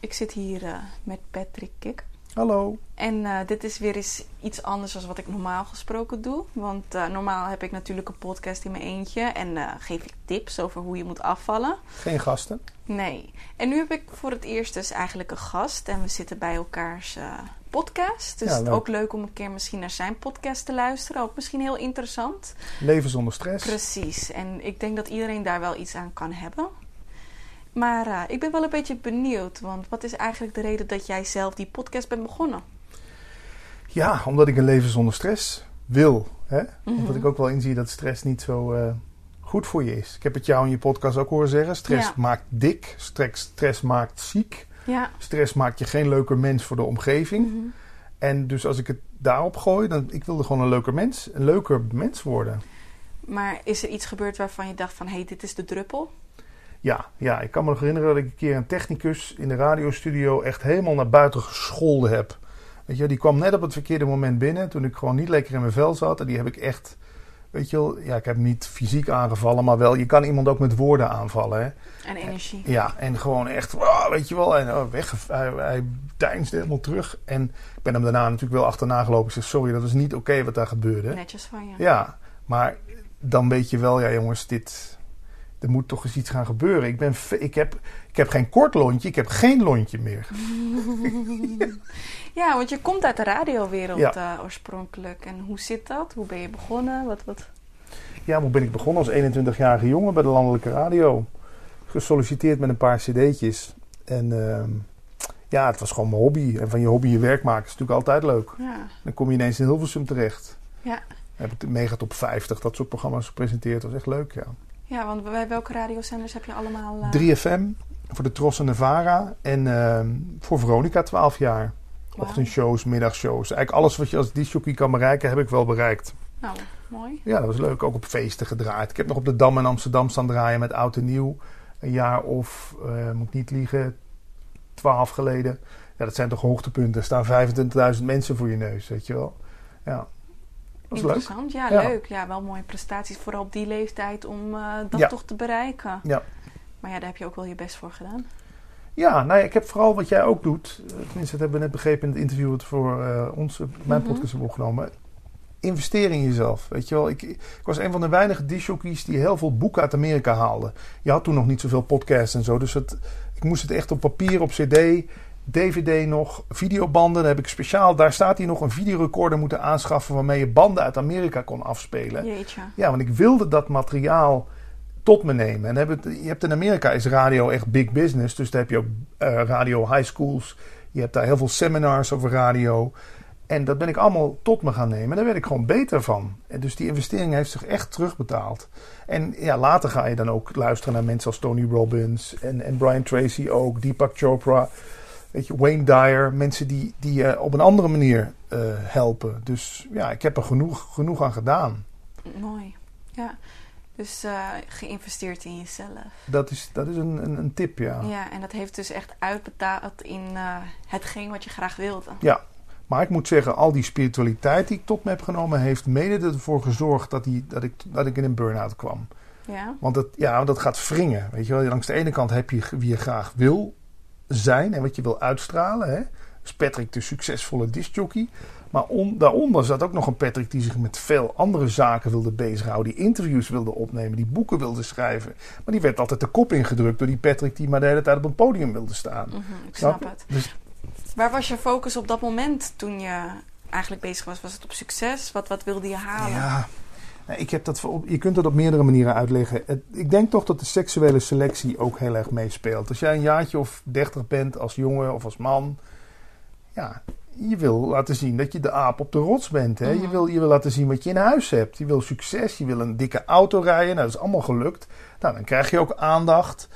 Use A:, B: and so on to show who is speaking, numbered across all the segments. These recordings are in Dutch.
A: Ik zit hier uh, met Patrick Kik.
B: Hallo.
A: En uh, dit is weer eens iets anders dan wat ik normaal gesproken doe. Want uh, normaal heb ik natuurlijk een podcast in mijn eentje en geef ik tips over hoe je moet afvallen.
B: Geen gasten?
A: Nee. En nu heb ik voor het eerst dus eigenlijk een gast en we zitten bij elkaars podcast. Dus
B: Ja,
A: het is ook leuk om een keer misschien naar zijn podcast te luisteren. Ook misschien heel interessant.
B: Leven zonder stress.
A: Precies. En ik denk dat iedereen daar wel iets aan kan hebben. Maar eh, ik ben wel een beetje benieuwd. Want wat is eigenlijk de reden dat jij zelf die podcast bent begonnen?
B: Ja, omdat ik een leven zonder stress wil. Hè?
A: Mhm.
B: Omdat ik ook wel inzie dat stress niet zo eh, goed voor je is. Ik heb het jou in je podcast ook horen zeggen. Stress
A: Ja.
B: maakt dik. Stress, stress maakt ziek.
A: Ja.
B: Stress maakt je geen leuker mens voor de omgeving.
A: Mhm.
B: En dus als ik het daarop gooi, dan ik wilde gewoon een leuker mens. Een leuker mens worden.
A: Maar is er iets gebeurd waarvan je dacht van... hé, hey, dit is de druppel?
B: Ja, ja, ik kan me nog herinneren dat ik een keer een technicus in de radiostudio echt helemaal naar buiten gescholden heb. Weet je, die kwam net op het verkeerde moment binnen toen ik gewoon niet lekker in mijn vel zat. En die heb ik echt, weet je wel, ja, ik heb hem niet fysiek aangevallen, maar wel, je kan iemand ook met woorden aanvallen. Hè?
A: En energie.
B: Ja, en gewoon echt, wow, weet je wel, en oh, weg, hij, hij deinsde helemaal terug. En ik ben hem daarna natuurlijk wel achterna gelopen. Ik zeg, sorry, dat was niet oké wat daar gebeurde.
A: Netjes van je.
B: Ja, maar dan weet je wel, ja jongens, dit, er moet toch eens iets gaan gebeuren. Ik, ben, ik, heb, ik heb geen kort lontje, ik heb geen lontje meer.
A: Ja, want je komt uit de radiowereld
B: Ja.
A: eh, oorspronkelijk. En hoe zit dat? Hoe ben je begonnen? Wat, wat...
B: Ja, hoe ben ik begonnen als 21-jarige jongen bij de landelijke radio? Gesolliciteerd met een paar cd'tjes. En ehm, ja, het was gewoon mijn hobby. En van je hobby je werk maken is natuurlijk altijd leuk.
A: Ja.
B: Dan kom je ineens in Hilversum terecht.
A: Ja.
B: Heb ik Mega Top 50, dat soort programma's gepresenteerd. Dat was echt leuk, ja.
A: Ja, want bij welke radiozenders heb je allemaal... eh,
B: 3FM voor de Tros en de Vara. En ehm, voor Veronica 12 jaar.
A: wauw.
B: Ochtendshows, middagshows. Eigenlijk alles wat je als disjockey kan bereiken, heb ik wel bereikt.
A: Nou, mooi.
B: Ja, dat was leuk. Ook op feesten gedraaid. Ik heb nog op de Dam in Amsterdam staan draaien met Oud en Nieuw. Een jaar of, eh, moet niet liegen, twaalf geleden. Ja, dat zijn toch hoogtepunten. Er staan 25.000 mensen voor je neus, weet je wel. Ja, dat is leuk.
A: Interessant. Ja,
B: Ja.
A: leuk. Ja, wel mooie prestaties. Vooral op die leeftijd om eh, dat
B: Ja.
A: toch te bereiken.
B: Ja.
A: Maar ja, daar heb je ook wel je best voor gedaan.
B: Ja, nou ja, ik heb vooral wat jij ook doet. eh, Tenminste, dat hebben we net begrepen in het interview dat voor eh, ons, mijn
A: Mhm.
B: podcast hebben opgenomen. Investeer in jezelf. Weet je wel, ik, ik was een van de weinige disjockeys die heel veel boeken uit Amerika haalden. Je had toen nog niet zoveel podcasts en zo. Dus het, ik moest het echt op papier, op cd, dvd nog, videobanden. Daar heb ik speciaal, daar staat hier nog een videorecorder moeten aanschaffen waarmee je banden uit Amerika kon afspelen.
A: Jeetje.
B: Ja, want ik wilde dat materiaal tot me nemen. En heb het, je hebt in Amerika is radio echt big business. Dus daar heb je ook eh, radio high schools. Je hebt daar heel veel seminars over radio. En dat ben ik allemaal tot me gaan nemen. En daar werd ik gewoon beter van. En dus die investering heeft zich echt terugbetaald. En ja, later ga je dan ook luisteren naar mensen als Tony Robbins en, en Brian Tracy ook, Deepak Chopra. Weet je, Wayne Dyer. Mensen die, die je op een andere manier eh, helpen. Dus ja, ik heb er genoeg, genoeg aan gedaan.
A: Mooi. Ja. Dus eh, geïnvesteerd in jezelf.
B: Dat is, dat is een, een, een tip, ja.
A: Ja, en dat heeft dus echt uitbetaald in eh, hetgeen wat je graag wilde.
B: Ja. Maar ik moet zeggen, al die spiritualiteit die ik tot me heb genomen, heeft mede ervoor gezorgd dat, die, dat, ik, dat ik in een burn-out kwam.
A: Ja.
B: Want dat, ja, dat gaat wringen. Weet je wel? Langs de ene kant heb je wie je graag wil zijn en wat je wil uitstralen. Hè? Dus Patrick, de succesvolle discjockey. Maar on, daaronder zat ook nog een Patrick die zich met veel andere zaken wilde bezighouden. Die interviews wilde opnemen, die boeken wilde schrijven. Maar die werd altijd de kop ingedrukt door die Patrick die maar de hele tijd op een podium wilde staan.
A: Mhm, ik snap het.
B: Dus
A: Waar was je focus op dat moment toen je eigenlijk bezig was? Was het op succes? Wat, wat wilde je halen?
B: Ja, nou, ik heb dat, je kunt dat op meerdere manieren uitleggen. Het- ik denk toch dat de seksuele selectie ook heel erg meespeelt. Als jij een jaartje of dertig bent als jongen of als man, ja, je wil laten zien dat je de aap op de rots bent. Hè? Je, wil, je wil laten zien wat je in huis hebt. Je wil succes, je wil een dikke auto rijden. Nou, dat is allemaal gelukt. Nou, dan krijg je ook aandacht.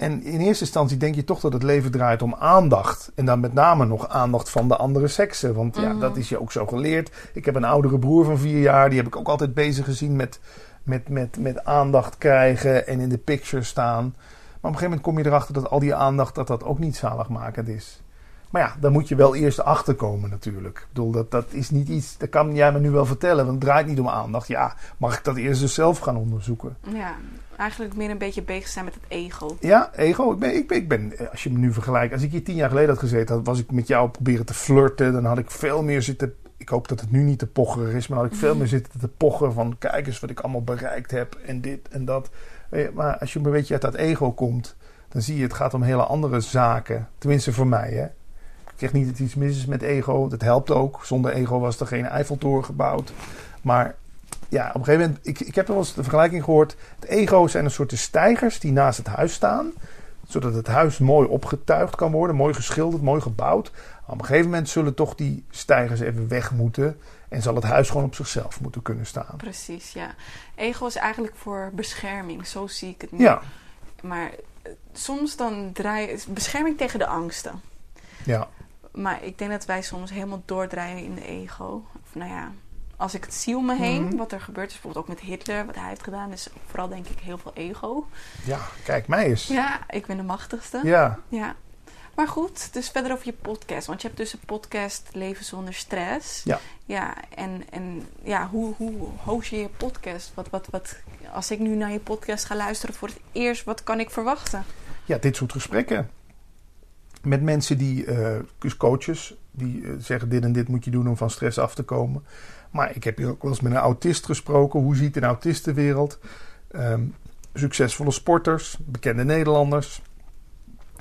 B: En in eerste instantie denk je toch dat het leven draait om aandacht. En dan met name nog aandacht van de andere seksen. Want ja,
A: Mhm.
B: dat is je ook zo geleerd. Ik heb een oudere broer van vier jaar. Die heb ik ook altijd bezig gezien met, met, met, met aandacht krijgen en in de picture staan. Maar op een gegeven moment kom je erachter dat al die aandacht dat dat ook niet zaligmakend is. Maar ja, daar moet je wel eerst achter komen natuurlijk. Ik bedoel, dat, dat is niet iets, dat kan jij me nu wel vertellen, want het draait niet om aandacht. Ja, mag ik dat eerst dus zelf gaan onderzoeken?
A: Ja, eigenlijk meer een beetje bezig zijn met het ego.
B: Ja, ego. Ik ben, ik ben, ik ben, als je me nu vergelijkt, als ik hier tien jaar geleden had gezeten, had, was ik met jou proberen te flirten. Dan had ik veel meer zitten, ik hoop dat het nu niet te pocherig is, maar dan had ik veel meer zitten te pochen van, kijk eens wat ik allemaal bereikt heb en dit en dat. Maar als je een beetje uit dat ego komt, dan zie je het gaat om hele andere zaken. Tenminste voor mij, hè. Ik zeg niet dat iets mis is met ego. Dat helpt ook. Zonder ego was er geen Eiffeltoren gebouwd. Maar ja, op een gegeven moment... Ik, ik heb wel eens de vergelijking gehoord. Het ego zijn een soort stijgers die naast het huis staan. Zodat het huis mooi opgetuigd kan worden. Mooi geschilderd, mooi gebouwd. Op een gegeven moment zullen toch die stijgers even weg moeten. En zal het huis gewoon op zichzelf moeten kunnen staan.
A: Precies, ja. Ego is eigenlijk voor bescherming. Zo zie ik het nu.
B: Ja.
A: Maar eh, soms dan draai je... Bescherming tegen de angsten.
B: Ja.
A: Maar ik denk dat wij soms helemaal doordraaien in de ego. Of nou ja, als ik het zie om me heen,
B: Mhm.
A: wat er gebeurt, is bijvoorbeeld ook met Hitler, wat hij heeft gedaan, is vooral denk ik heel veel ego.
B: Ja, kijk mij eens.
A: Ja, ik ben de machtigste.
B: Ja.
A: Ja. Maar goed, dus verder over je podcast. Want je hebt dus een podcast Leven zonder stress.
B: Ja.
A: Ja, en, en ja, hoe, hoe host je je podcast? Wat, wat, wat, als ik nu naar je podcast ga luisteren voor het eerst, wat kan ik verwachten?
B: ja, dit soort gesprekken. Met mensen die, eh, coaches, die eh, zeggen dit en dit moet je doen om van stress af te komen. Maar ik heb hier ook wel eens met een autist gesproken. Hoe ziet een autistenwereld? Ehm, succesvolle sporters, bekende Nederlanders,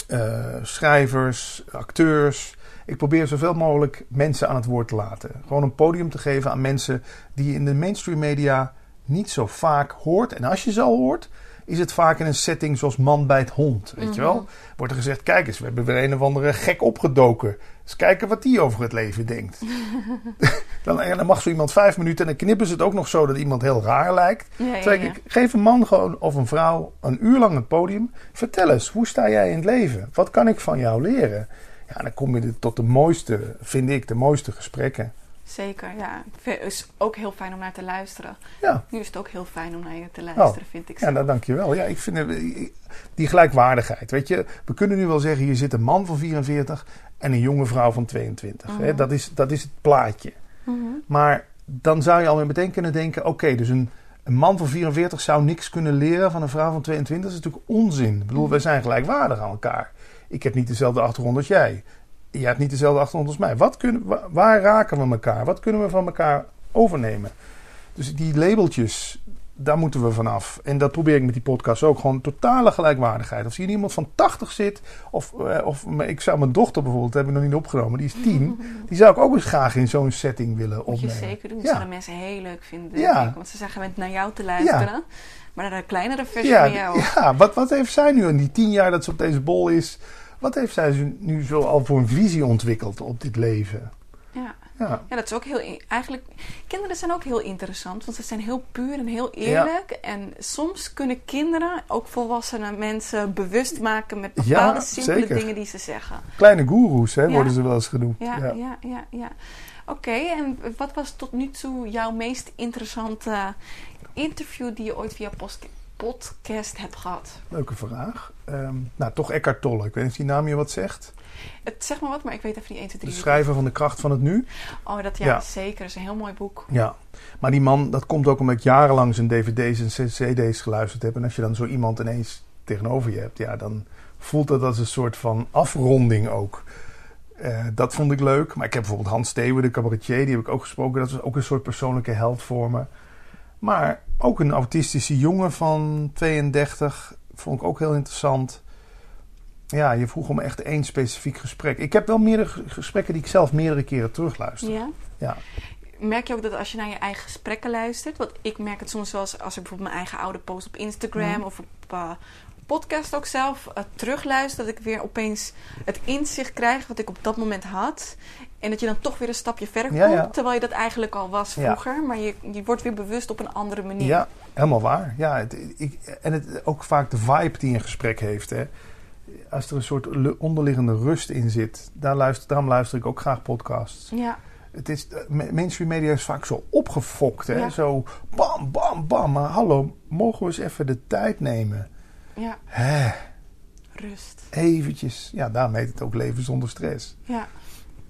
B: eh, schrijvers, acteurs. Ik probeer zoveel mogelijk mensen aan het woord te laten. Gewoon een podium te geven aan mensen die je in de mainstream media niet zo vaak hoort. En als je ze al hoort, is het vaak in een setting zoals man bij het hond. Weet je wel? Wordt er gezegd, kijk eens, we hebben weer een of andere gek opgedoken. Eens kijken wat die over het leven denkt. dan, en dan mag zo iemand vijf minuten en dan knippen ze het ook nog zo dat iemand heel raar lijkt.
A: Ja, ja,
B: Terwijl
A: ja.
B: ik, geef een man gewoon of een vrouw een uur lang het podium. Vertel eens, hoe sta jij in het leven? Wat kan ik van jou leren? Ja, dan kom je tot de mooiste, vind ik, de mooiste gesprekken.
A: Zeker, ja. Het is ook heel fijn om naar te luisteren.
B: Ja,
A: Nu is het ook heel fijn om naar je te luisteren, vind ik.
B: ja
A: zo.
B: nou, dankjewel. Ja, ik vind die gelijkwaardigheid. Weet je, we kunnen nu wel zeggen, hier zit een man van 44 en een jonge vrouw van 22. hè?
A: Mhm.
B: Dat, is, dat is het plaatje.
A: Mhm.
B: Maar dan zou je al meteen kunnen denken: oké, dus een, een man van 44 zou niks kunnen leren van een vrouw van 22. Dat is natuurlijk onzin. Ik bedoel, wij zijn gelijkwaardig aan elkaar. Ik heb niet dezelfde achtergrond als jij. Jij hebt niet dezelfde achtergrond als mij. Wat kunnen, wa- waar raken we elkaar? Wat kunnen we van elkaar overnemen? Dus die labeltjes, daar moeten we vanaf. En dat probeer ik met die podcast ook. Gewoon totale gelijkwaardigheid. Of hier iemand van 80 zit, of, eh, of ik zou mijn dochter bijvoorbeeld, dat heb ik nog niet opgenomen, die is 10. Die zou ik ook eens graag in zo'n setting willen
A: Moet je
B: opnemen.
A: zeker doen. Dat
B: Ja.
A: zullen mensen heel leuk vinden,
B: Ja.
A: ik. Want ze zijn gewend naar jou te luisteren. Maar naar de kleinere versie van jou.
B: ja wat, wat heeft zij nu in die tien jaar dat ze op deze bol is? Wat heeft zij nu zo al voor een visie ontwikkeld op dit leven?
A: Ja.
B: Ja,
A: Ja, dat is ook heel. Eigenlijk, kinderen zijn ook heel interessant, want ze zijn heel puur en heel eerlijk. En soms kunnen kinderen, ook volwassene mensen, bewust maken met bepaalde
B: Ja,
A: simpele
B: zeker.
A: dingen die ze zeggen.
B: kleine goeroes hè,
A: Ja.
B: worden ze wel eens genoemd.
A: Ja,
B: Ja.
A: ja, ja, ja. Oké, en wat was tot nu toe jouw meest interessante interview die je ooit via post- podcast hebt gehad?
B: Leuke vraag. Ehm, nou, toch Eckhart Tolle. Ik weet niet of die naam je wat zegt.
A: Het, zeg maar wat, maar ik weet even niet 1, 2,
B: De
A: 3.
B: schrijver van De Kracht van het Nu.
A: Oh, dat ja,
B: Ja.
A: zeker. Dat is een heel mooi boek.
B: Ja, maar die man, dat komt ook omdat ik jarenlang zijn dvd's en cd's geluisterd heb. En als je dan zo iemand ineens tegenover je hebt, ja, dan voelt dat als een soort van afronding ook. Eh, dat vond ik leuk. Maar ik heb bijvoorbeeld Hans Steeuwen, de cabaretier, die heb ik ook gesproken. Dat is ook een soort persoonlijke held voor me. Maar ook een autistische jongen van 32 vond ik ook heel interessant. Ja, je vroeg om echt één specifiek gesprek. Ik heb wel meerdere gesprekken die ik zelf meerdere keren terugluister.
A: Ja.
B: Ja.
A: Merk je ook dat als je naar je eigen gesprekken luistert, want ik merk het soms wel eens als ik bijvoorbeeld mijn eigen oude post op Instagram
B: Mhm.
A: of op eh, podcast ook zelf eh, terugluister, dat ik weer opeens het inzicht krijg wat ik op dat moment had. En dat je dan toch weer een stapje verder komt,
B: ja.
A: terwijl je dat eigenlijk al was
B: Ja.
A: vroeger. Maar je, je wordt weer bewust op een andere manier.
B: Ja, helemaal waar. Ja, het, ik, en het, ook vaak de vibe die een gesprek heeft. Hè. Als er een soort onderliggende rust in zit, daar luister, daarom luister ik ook graag podcasts.
A: Ja,
B: Het is, eh, ma- mainstream media is vaak zo opgefokt. Hè? Zo bam, bam, bam. Maar hallo, mogen we eens even de tijd nemen?
A: ja.
B: Hè?
A: Rust.
B: Eventjes, ja, daarom heet het ook leven zonder stress.
A: Ja.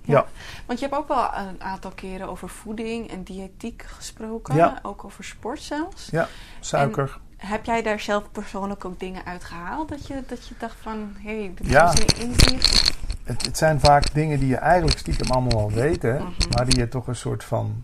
B: Ja.
A: Want je hebt ook wel een aantal keren over voeding en diëtiek gesproken.
B: Ja.
A: Ook over sport zelfs.
B: Ja, suiker.
A: Heb jij daar zelf persoonlijk ook dingen uit gehaald? Dat je, dat je dacht van, hé, hey, dit
B: Ja.
A: is een inzicht.
B: Het, het zijn vaak dingen die je eigenlijk stiekem allemaal al weet, hè,
A: Mhm.
B: maar die je toch een soort van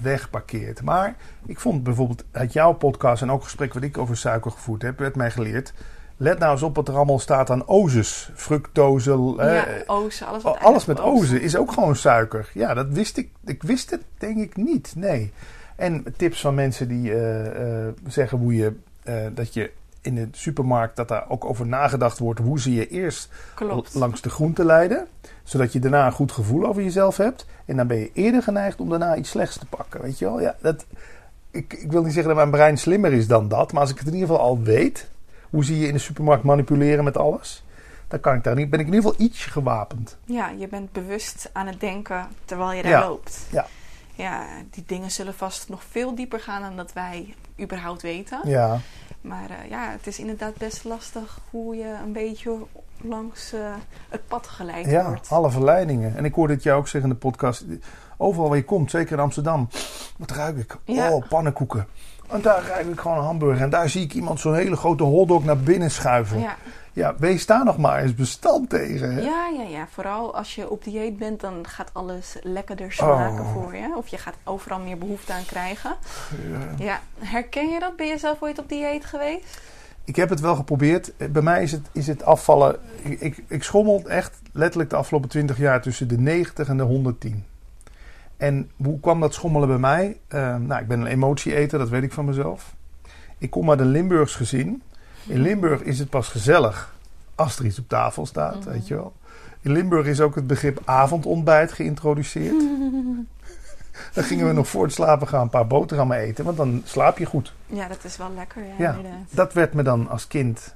B: wegparkeert. Maar ik vond bijvoorbeeld uit jouw podcast en ook gesprek wat ik over suiker gevoerd heb, werd mij geleerd. Let nou eens op wat er allemaal staat aan ozes, fructose,
A: ja, ozen, alles wat
B: Oh, alles met ozen is ook gewoon suiker. Ja, dat wist ik. Ik wist het denk ik niet. Nee. En tips van mensen die eh, eh, zeggen hoe je eh, dat je in de supermarkt dat daar ook over nagedacht wordt hoe ze je eerst
A: Klopt.
B: langs de groente leiden, zodat je daarna een goed gevoel over jezelf hebt. En dan ben je eerder geneigd om daarna iets slechts te pakken. Weet je wel? Ja, dat, ik, ik wil niet zeggen dat mijn brein slimmer is dan dat, maar als ik het in ieder geval al weet, hoe zie je in de supermarkt manipuleren met alles, dan kan ik daar niet, ben ik in ieder geval ietsje gewapend.
A: Ja, je bent bewust aan het denken terwijl je daar
B: Ja.
A: loopt.
B: Ja.
A: Ja, die dingen zullen vast nog veel dieper gaan dan dat wij überhaupt weten.
B: Ja.
A: Maar eh, ja, het is inderdaad best lastig hoe je een beetje langs eh, het pad geleid
B: Ja,
A: wordt.
B: alle verleidingen. En ik hoorde het jou ook zeggen in de podcast. Overal waar je komt, zeker in Amsterdam. Wat ruik ik?
A: Ja.
B: Oh, pannenkoeken. En daar ruik ik gewoon een hamburger. En daar zie ik iemand zo'n hele grote hotdog naar binnen schuiven. Ja,
A: Ja.
B: wees daar nog maar eens bestand tegen. Hè?
A: Ja, ja, ja. Vooral als je op dieet bent, dan gaat alles lekkerder smaken
B: Oh.
A: voor je. Of je gaat overal meer behoefte aan krijgen.
B: Ja.
A: Ja, herken je dat? Ben je zelf ooit op dieet geweest?
B: Ik heb het wel geprobeerd. Bij mij is het, is het afvallen. Ik, ik, ik schommel echt letterlijk de afgelopen 20 jaar tussen de 90 en de 110. En hoe kwam dat schommelen bij mij? Eh, nou, ik ben een emotieeter, dat weet ik van mezelf. Ik kom uit een Limburgs gezin. In Limburg is het pas gezellig als er iets op tafel staat,
A: Mhm.
B: weet je wel. In Limburg is ook het begrip avondontbijt geïntroduceerd. Dan gingen we nog voor het slapen gaan een paar boterhammen eten, want dan slaap je goed.
A: Ja, dat is wel lekker. Ja,
B: Ja,
A: inderdaad.
B: dat werd me dan als kind.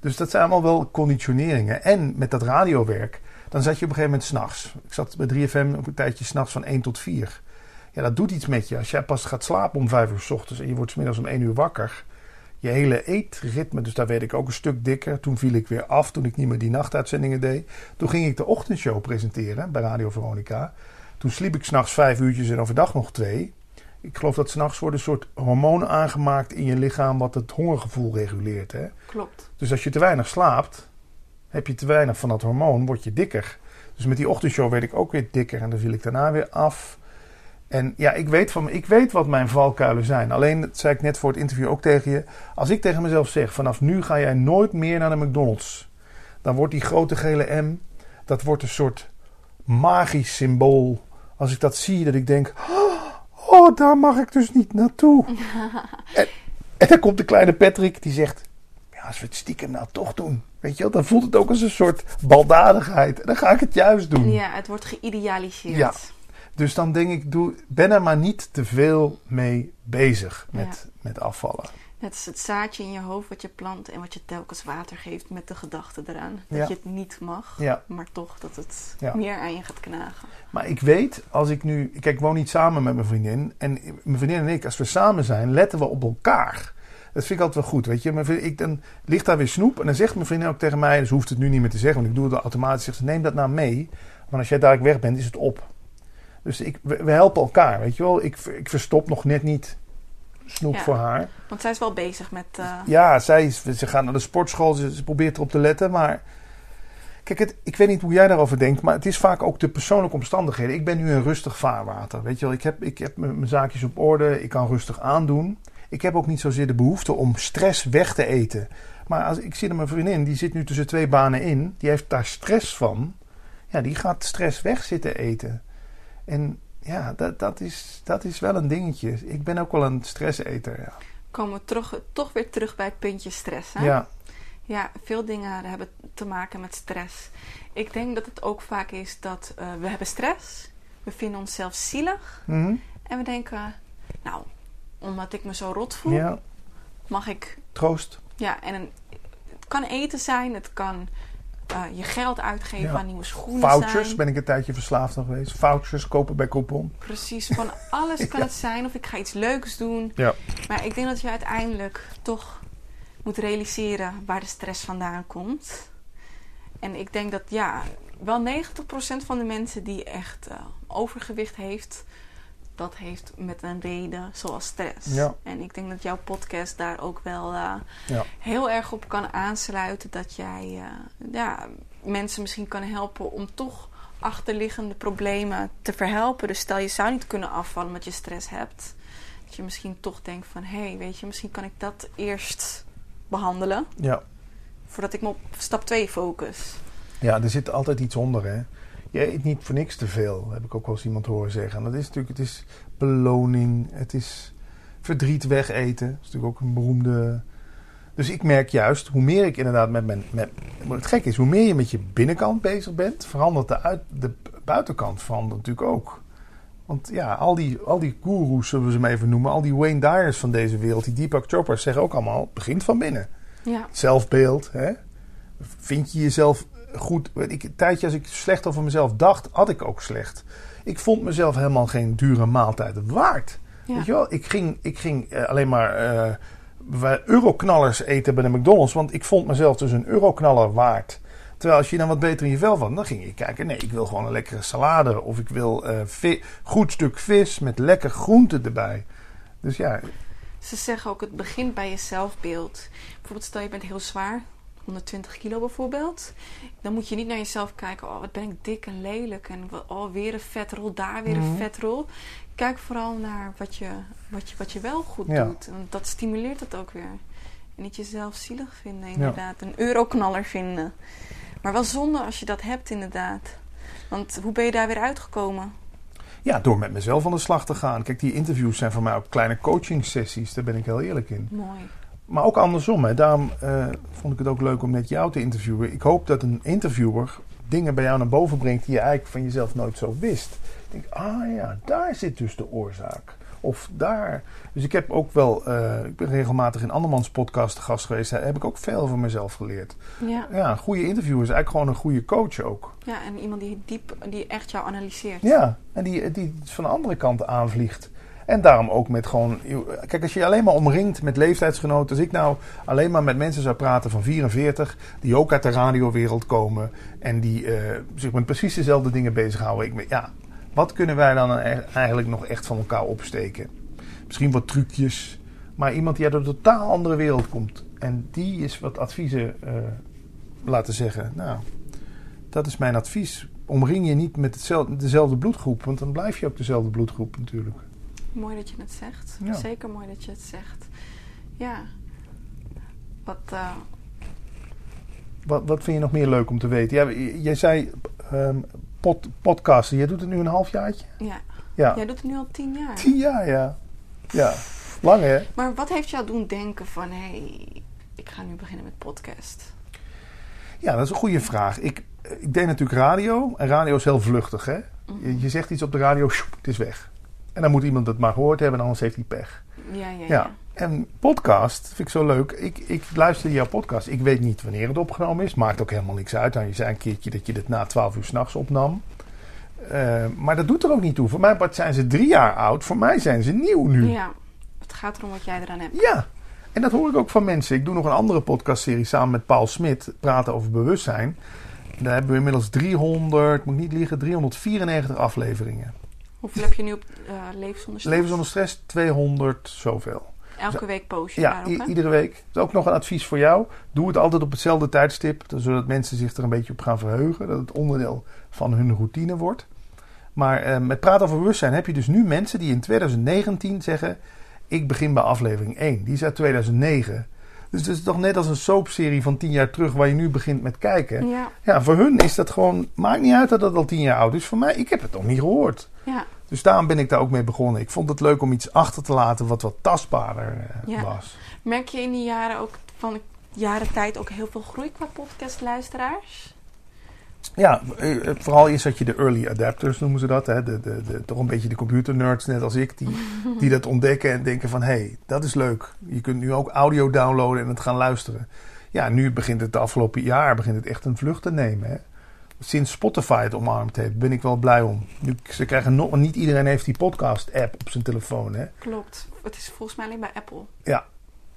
B: Dus dat zijn allemaal wel conditioneringen. En met dat radiowerk, dan zat je op een gegeven moment s'nachts. Ik zat bij 3FM op een tijdje s'nachts van 1 tot 4. Ja, dat doet iets met je. Als jij pas gaat slapen om 5 uur s ochtends en je wordt 's middags om 1 uur wakker. Je hele eetritme, dus daar werd ik ook een stuk dikker. Toen viel ik weer af, toen ik niet meer die nachtuitzendingen deed. Toen ging ik de ochtendshow presenteren bij Radio Veronica. Toen sliep ik s'nachts vijf uurtjes en overdag nog twee. Ik geloof dat s'nachts worden een soort hormonen aangemaakt in je lichaam wat het hongergevoel reguleert. Hè?
A: Klopt.
B: Dus als je te weinig slaapt, heb je te weinig van dat hormoon, word je dikker. Dus met die ochtendshow werd ik ook weer dikker en dan viel ik daarna weer af. En ja, ik weet, van, ik weet wat mijn valkuilen zijn. Alleen, dat zei ik net voor het interview ook tegen je. Als ik tegen mezelf zeg, vanaf nu ga jij nooit meer naar de McDonald's. Dan wordt die grote gele M, dat wordt een soort magisch symbool. Als ik dat zie, dat ik denk, oh, daar mag ik dus niet naartoe. en, en dan komt de kleine Patrick, die zegt, als we het stiekem nou toch doen. Weet je wel, dan voelt het ook als een soort baldadigheid. En dan ga ik het juist doen.
A: Ja, het wordt geïdealiseerd.
B: Ja. Dus dan denk ik, doe, ben er maar niet te veel mee bezig met, met afvallen.
A: Het is het zaadje in je hoofd wat je plant en wat je telkens water geeft met de gedachte eraan. Dat
B: Ja.
A: je het niet mag,
B: Ja.
A: maar toch dat het
B: Ja.
A: meer aan je gaat knagen.
B: Maar ik weet, als ik nu... Kijk, ik woon niet samen met mijn vriendin. En mijn vriendin en ik, als we samen zijn, letten we op elkaar. Dat vind ik altijd wel goed, weet je. Vriendin- ik, dan ligt daar weer snoep. En dan zegt mijn vriendin ook tegen mij... Dus hoeft het nu niet meer te zeggen, want ik doe het automatisch. Zegt ze, neem dat nou mee. Want als jij dadelijk weg bent, is het op. Dus ik, we, we helpen elkaar, weet je wel. Ik, ik verstop nog net niet snoep
A: Ja.
B: voor haar.
A: Want zij is wel bezig met... eh,
B: Ja, zij, is- ze gaat naar de sportschool, ze, ze probeert erop te letten, maar... Kijk, het, ik weet niet hoe jij daarover denkt, maar het is vaak ook de persoonlijke omstandigheden. Ik ben nu een rustig vaarwater, weet je wel. Ik heb, ik heb mijn zaakjes op orde, ik kan rustig aandoen. Ik heb ook niet zozeer de behoefte om stress weg te eten. Maar als, ik zie er mijn vriendin, die zit nu tussen twee banen in. Die heeft daar stress van. Ja, die gaat stress weg zitten eten. En ja, dat, dat, is, dat is wel een dingetje. Ik ben ook wel een stresseter, ja.
A: komen we terug, toch weer terug bij het puntje stress. Hè?
B: Ja,
A: Ja, veel dingen hebben te maken met stress. Ik denk dat het ook vaak is dat eh, we hebben stress. We vinden onszelf zielig.
B: mhm.
A: En we denken, nou, omdat ik me zo rot voel,
B: ja.
A: mag ik...
B: troost.
A: Ja, en een, het kan eten zijn. Het kan eh, je geld uitgeven
B: Ja.
A: aan nieuwe schoenen
B: Vouchers,
A: zijn.
B: ben ik een tijdje verslaafd aan geweest. Vouchers kopen bij Coupon.
A: Precies, van alles kan het zijn. Of ik ga iets leuks doen.
B: Ja.
A: Maar ik denk dat je uiteindelijk toch moet realiseren waar de stress vandaan komt. En ik denk dat ja, wel 90% van de mensen die echt eh, overgewicht heeft, dat heeft met een reden zoals stress.
B: Ja.
A: En ik denk dat jouw podcast daar ook wel eh,
B: Ja.
A: heel erg op kan aansluiten. Dat jij eh, ja, mensen misschien kan helpen om toch achterliggende problemen te verhelpen. Dus stel je zou niet kunnen afvallen omdat je stress hebt. Dat je misschien toch denkt van hé, hey, weet je, misschien kan ik dat eerst behandelen.
B: Ja.
A: Voordat ik me op stap 2 focus.
B: ja, er zit altijd iets onder, hè. Je eet niet voor niks te veel, heb ik ook wel eens iemand horen zeggen. En dat is natuurlijk, het is beloning, het is verdriet wegeten. Dat is natuurlijk ook een beroemde... Dus ik merk juist, hoe meer ik inderdaad met mijn... Met, het gek is, hoe meer je met je binnenkant bezig bent, verandert de, uit, de buitenkant verandert natuurlijk ook. Want ja, al die, al die goeroes, zullen we ze maar even noemen, al die Wayne Dyers van deze wereld, die Deepak Chopra's, zeggen ook allemaal, begint van binnen.
A: Ja,
B: Zelfbeeld, hè? Vind je jezelf goed? Ik, een tijdje als ik slecht over mezelf dacht, had ik ook slecht. Ik vond mezelf helemaal geen dure maaltijden waard.
A: ja.
B: Weet je wel? Ik ging, ik ging eh, alleen maar eh, euroknallers eten bij de McDonald's, want ik vond mezelf dus een euroknaller waard. Terwijl als je dan wat beter in je vel van, dan ging je kijken. Nee, ik wil gewoon een lekkere salade. Of ik wil eh goed stuk vis met lekker groente erbij. Dus ja,
A: Ze zeggen ook, het begint bij je zelfbeeld. Bijvoorbeeld, stel je bent heel zwaar, 120 kilo bijvoorbeeld. Dan moet je niet naar jezelf kijken, oh wat ben ik dik en lelijk. En oh weer een vetrol, daar weer
B: Mhm.
A: een vetrol. Kijk vooral naar wat je, wat je, wat je wel goed
B: Ja.
A: doet. Want dat stimuleert het ook weer. En niet jezelf zielig vinden, inderdaad. Een euroknaller vinden. Maar wel zonde als je dat hebt, inderdaad. Want hoe ben je daar weer uitgekomen?
B: Ja, door met mezelf aan de slag te gaan. Kijk, die interviews zijn voor mij ook kleine coaching sessies. Daar ben ik heel eerlijk in.
A: Mooi.
B: Maar ook andersom. Hè. Daarom eh, vond ik het ook leuk om net jou te interviewen. Ik hoop dat een interviewer dingen bij jou naar boven brengt die je eigenlijk van jezelf nooit zo wist. Ik denk, ah ja, daar zit dus de oorzaak. Of daar. Dus ik heb ook wel, eh, ik ben regelmatig in andermans podcast gast geweest. Daar heb ik ook veel van mezelf geleerd.
A: Ja.
B: Ja, een goede interviewer is eigenlijk gewoon een goede coach ook.
A: ja, en iemand die diep, die echt jou analyseert.
B: Ja, en die, die van de andere kant aanvliegt. En daarom ook met gewoon. Kijk, als je alleen maar omringt met leeftijdsgenoten. Als ik nou alleen maar met mensen zou praten van 44. die ook uit de radiowereld komen. en die eh, zich met precies dezelfde dingen bezighouden. Ik, ja, wat kunnen wij dan e- eigenlijk nog echt van elkaar opsteken? Misschien wat trucjes. Maar iemand die uit een totaal andere wereld komt. en die is wat adviezen eh, laten zeggen. Nou, dat is mijn advies. Omring je niet met dezelfde bloedgroep. Want dan blijf je ook dezelfde bloedgroep natuurlijk.
A: Mooi dat je het zegt.
B: Ja.
A: Zeker mooi dat je het zegt. Ja. Wat, eh,
B: Wat, wat vind je nog meer leuk om te weten? Ja, jij zei ehm, pod, podcasten. Jij doet het nu een halfjaartje?
A: ja.
B: Ja.
A: Jij doet het nu al tien jaar.
B: Tien jaar, ja. Ja, lang hè?
A: Maar wat heeft jou doen denken van... hé, hey, ik ga nu beginnen met podcast?
B: Ja, dat is een goede vraag. Ik, ik deed natuurlijk radio. En radio is heel vluchtig, hè?
A: Mhm.
B: Je, je zegt iets op de radio, sjoep, het is weg. En dan moet iemand het maar gehoord hebben, anders heeft hij pech.
A: Ja, ja, ja.
B: Ja. En podcast vind ik zo leuk. Ik, ik luister jouw podcast. Ik weet niet wanneer het opgenomen is. Maakt ook helemaal niks uit. Nou, je zei een keertje dat je dit na 12 uur s'nachts opnam. Eh, maar dat doet er ook niet toe. Voor mij part zijn ze drie jaar oud. Voor mij zijn ze nieuw nu.
A: Ja. Het gaat erom wat jij eraan hebt.
B: Ja, en dat hoor ik ook van mensen. Ik doe nog een andere podcastserie samen met Paul Smit. Praten over bewustzijn. Daar hebben we inmiddels 300, moet ik niet liegen, 394 afleveringen.
A: Hoeveel heb je nu op eh Leven zonder stress?
B: Leven zonder stress, 200 zoveel.
A: Elke week post je
B: Ja,
A: daarop,
B: i-
A: hè?
B: iedere week. Dat is ook nog een advies voor jou. Doe het altijd op hetzelfde tijdstip, zodat mensen zich er een beetje op gaan verheugen. Dat het onderdeel van hun routine wordt. Maar eh, met praten over bewustzijn heb je dus nu mensen die in 2019 zeggen... ik begin bij aflevering 1. Die is uit 2009. Dus het is toch net als een soapserie van 10 jaar terug waar je nu begint met kijken.
A: Ja,
B: Ja, voor hun is dat gewoon... Maakt niet uit dat dat al 10 jaar oud is. Voor mij, ik heb het nog niet gehoord.
A: ja.
B: Dus daarom ben ik daar ook mee begonnen. Ik vond het leuk om iets achter te laten wat wat tastbaarder eh,
A: Ja.
B: was.
A: Merk je in die jaren ook van jaren tijd ook heel veel groei qua podcastluisteraars?
B: Ja, eh, vooral is dat je de early adapters noemen ze dat. Hè? De, de, de, toch een beetje de computernerds, net als ik, die, die dat ontdekken en denken van... hé, hey, dat is leuk. Je kunt nu ook audio downloaden en het gaan luisteren. Ja, nu begint het de afgelopen jaar begint het echt een vlucht te nemen. Hè? Sinds Spotify het omarmd heeft, ben ik wel blij om. Nu, ze krijgen nog, niet iedereen heeft die podcast-app op zijn telefoon. Hè?
A: Klopt. Het is volgens mij alleen bij Apple.
B: Ja.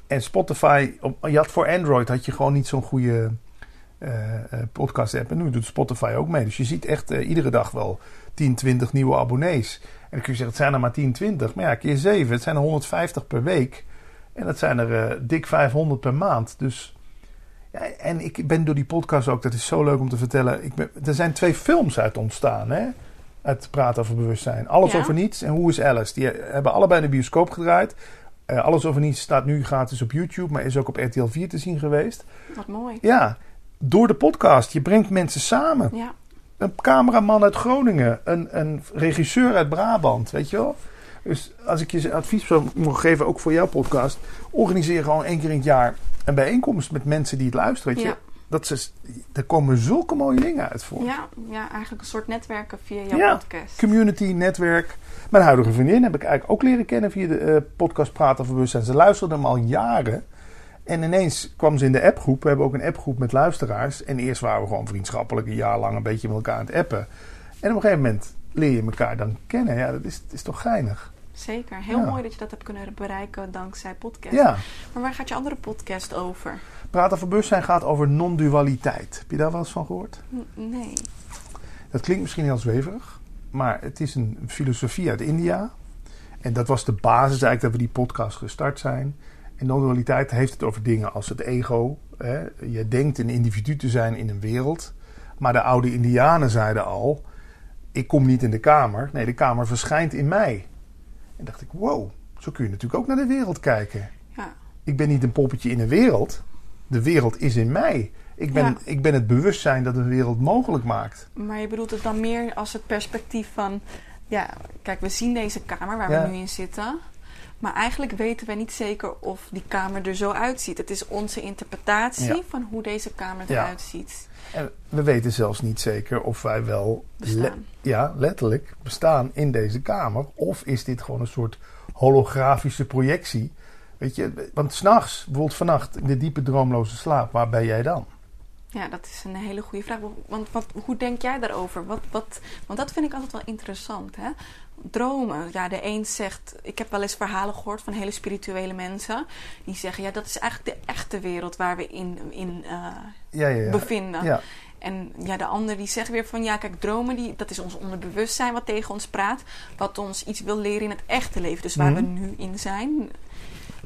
B: En Spotify, op, je had voor Android had je gewoon niet zo'n goede podcast app. En nu doet Spotify ook mee. Dus je ziet echt eh, iedere dag wel 10, 20 nieuwe abonnees. En dan kun je zeggen, het zijn er maar 10, 20. Maar ja, keer 7, het zijn er 150 per week. En dat zijn er eh, dik 500 per maand. Dus, ja, en ik ben door die podcast ook, dat is zo leuk om te vertellen. Ik ben, er zijn twee films uit ontstaan, hè? Uit Praten over Bewustzijn. Alles
A: Ja.
B: over niets en Hoe is Alice? Die hebben allebei in de bioscoop gedraaid. Eh, Alles over niets staat nu gratis op YouTube, maar is ook op RTL 4 te zien geweest.
A: Wat mooi.
B: Ja, door de podcast. Je brengt mensen samen.
A: Ja,
B: Een cameraman uit Groningen, een, een regisseur uit Brabant, weet je wel. Dus als ik je advies zou mogen geven, ook voor jouw podcast, organiseer gewoon één keer in het jaar een bijeenkomst met mensen die het luisteren. Weet je?
A: Ja.
B: Dat ze, er komen zulke mooie dingen uit voor.
A: ja, ja, eigenlijk een soort netwerken via jouw
B: Ja.
A: podcast.
B: Community, netwerk. Mijn huidige vriendin heb ik eigenlijk ook leren kennen via de eh, podcast Praten over Bewustzijn. Ze luisterde hem al jaren. En ineens kwam ze in de appgroep. We hebben ook een appgroep met luisteraars. En eerst waren we gewoon vriendschappelijk een jaar lang een beetje met elkaar aan het appen. En op een gegeven moment leer je elkaar dan kennen. Ja, dat is, dat is toch geinig.
A: Zeker. Heel
B: Ja.
A: mooi dat je dat hebt kunnen bereiken dankzij podcast.
B: Ja,
A: Maar waar gaat je andere podcast over?
B: Praten over Bewustzijn gaat over non-dualiteit. Heb je daar wel eens van gehoord?
A: Nee.
B: Dat klinkt misschien heel zweverig, maar het is een filosofie uit India. En dat was de basis eigenlijk dat we die podcast gestart zijn. En non-dualiteit heeft het over dingen als het ego. Hè. Je denkt een individu te zijn in een wereld. Maar de oude Indianen zeiden al: Ik kom niet in de kamer. Nee, de kamer verschijnt in mij. En dacht ik: Wow, zo kun je natuurlijk ook naar de wereld kijken.
A: Ja.
B: Ik ben niet een poppetje in een wereld. De wereld is in mij. Ik ben,
A: Ja.
B: ik ben het bewustzijn dat een wereld mogelijk maakt.
A: Maar je bedoelt het dan meer als het perspectief van... Ja, kijk, we zien deze kamer waar
B: Ja.
A: we nu in zitten. Maar eigenlijk weten we niet zeker of die kamer er zo uitziet. Het is onze interpretatie
B: Ja.
A: van hoe deze kamer
B: Ja.
A: eruit ziet.
B: En we weten zelfs niet zeker of wij wel
A: Bestaan.
B: le- ja, letterlijk bestaan in deze kamer. Of is dit gewoon een soort holografische projectie. Weet je, want s'nachts, bijvoorbeeld vannacht, in de diepe droomloze slaap, waar ben jij dan?
A: Ja, dat is een hele goede vraag. Want wat, hoe denk jij daarover? Wat, wat, want dat vind ik altijd wel interessant. Hè? Dromen. Ja, de een zegt... Ik heb wel eens verhalen gehoord van hele spirituele mensen. Die zeggen, ja, dat is eigenlijk de echte wereld waar we in, in eh,
B: Ja, ja, ja.
A: bevinden.
B: Ja,
A: En ja, de ander die zegt weer van... Ja, kijk, dromen, die, dat is ons onderbewustzijn wat tegen ons praat. Wat ons iets wil leren in het echte leven. Dus waar
B: Mhm.
A: we nu in zijn.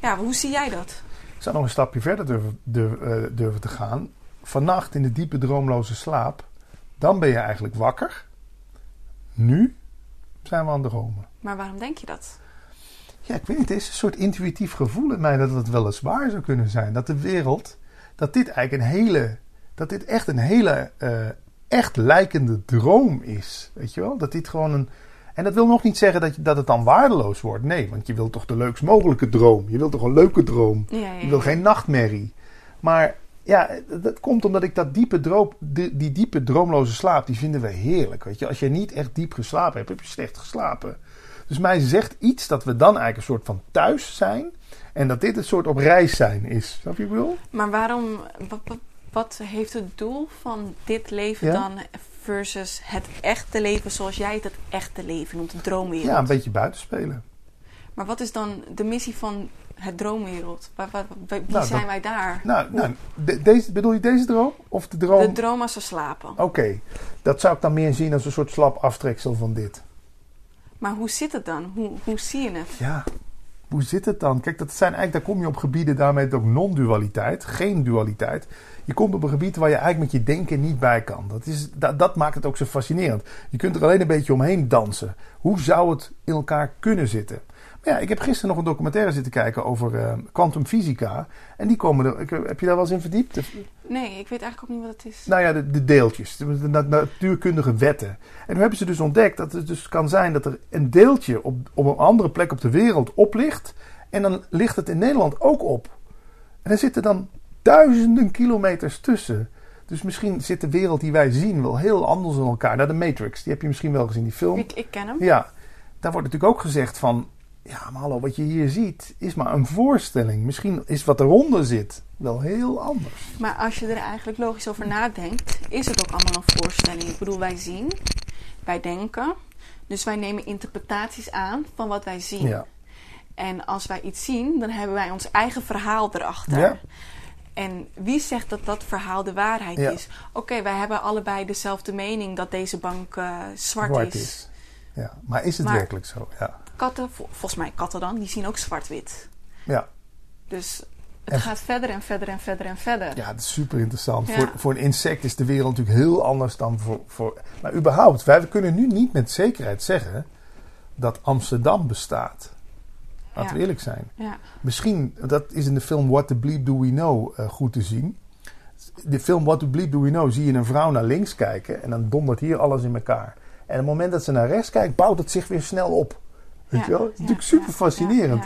A: Ja, hoe zie jij dat?
B: ik zou nog een stapje verder durven, durf- eh, durven te gaan. Vannacht in de diepe droomloze slaap, dan ben je eigenlijk wakker. Nu zijn we aan het dromen.
A: Maar waarom denk je dat?
B: Ja, ik weet niet. Het is een soort intuïtief gevoel in mij dat het wel eens waar zou kunnen zijn. Dat de wereld, dat dit eigenlijk een hele, dat dit echt een hele, eh, echt lijkende droom is. Weet je wel? Dat dit gewoon een. En dat wil nog niet zeggen dat, je, dat het dan waardeloos wordt. Nee, want je wilt toch de leukst mogelijke droom. Je wilt toch een leuke droom.
A: Ja, ja,
B: Je wil geen nachtmerrie. Maar ja, dat komt omdat ik dat diepe droom, die, die diepe droomloze slaap, die vinden we heerlijk. Weet je, als je niet echt diep geslapen hebt, heb je slecht geslapen. Dus mij zegt iets dat we dan eigenlijk een soort van thuis zijn. En dat dit een soort op reis zijn is. Snap je wat ik bedoel?
A: Maar waarom, wat, wat, wat heeft het doel van dit leven
B: Ja?
A: dan versus het echte leven zoals jij het het echte leven noemt, de droomwereld?
B: Ja, een beetje buitenspelen.
A: Maar wat is dan de missie van het droomwereld? Waar, waar- wie
B: Nou,
A: zijn
B: dat-
A: wij daar?
B: Nou, nou de- deze, bedoel je deze droom? Of de droom?
A: De droom als we slapen.
B: Oké, dat zou ik dan meer zien als een soort slap aftreksel van dit.
A: Maar hoe zit het dan? Hoe, hoe zie je het?
B: Ja, hoe zit het dan? Kijk, dat zijn eigenlijk, daar kom je op gebieden, daarmee ook non-dualiteit, geen dualiteit. Je komt op een gebied waar je eigenlijk met je denken niet bij kan. Dat, is, dat, dat maakt het ook zo fascinerend. Je kunt er alleen een beetje omheen dansen. Hoe zou het in elkaar kunnen zitten? Maar ja, ik heb gisteren nog een documentaire zitten kijken over eh, kwantumfysica. en die komen er. ik- Heb je daar wel eens in verdiept?
A: Nee, ik weet eigenlijk ook niet wat het is.
B: Nou ja, de, de deeltjes, de, de na- natuurkundige wetten. En nu hebben ze dus ontdekt dat het dus kan zijn dat er een deeltje op, op een andere plek op de wereld oplicht. En dan ligt het in Nederland ook op. En er zitten dan duizenden kilometers tussen. Dus misschien zit de wereld die wij zien wel heel anders in elkaar. Nou, de Matrix, die heb je misschien wel gezien, die film.
A: Ik, ik ken hem.
B: Ja, daar wordt natuurlijk ook gezegd van... Ja, maar hallo, wat je hier ziet is maar een voorstelling. Misschien is wat eronder zit wel heel anders.
A: Maar als je er eigenlijk logisch over nadenkt, is het ook allemaal een voorstelling. Ik bedoel, wij zien, wij denken. Dus wij nemen interpretaties aan van wat wij zien.
B: Ja.
A: En als wij iets zien, dan hebben wij ons eigen verhaal erachter.
B: Ja.
A: En wie zegt dat dat verhaal de waarheid
B: Ja.
A: is? Oké, wij hebben allebei dezelfde mening dat deze bank eh, zwart,
B: Zwart
A: is.
B: is. Ja, maar is het
A: Maar-
B: werkelijk zo? Ja.
A: Katten, vol- volgens mij katten dan, die zien ook zwart-wit.
B: Ja.
A: Dus het
B: En-
A: gaat verder en verder en verder en verder.
B: Ja, dat is super interessant.
A: Ja.
B: Voor, voor een insect is de wereld natuurlijk heel anders dan voor, voor. Maar überhaupt, wij kunnen nu niet met zekerheid zeggen dat Amsterdam bestaat. Laten
A: Ja.
B: we eerlijk zijn.
A: Ja.
B: Misschien, dat is in de film What the Bleep Do We Know eh, goed te zien. De film What the Bleep Do We Know zie je een vrouw naar links kijken en dan dondert hier alles in elkaar. En op het moment dat ze naar rechts kijkt, bouwt het zich weer snel op. Weet
A: Ja,
B: je wel? Het is natuurlijk super fascinerend.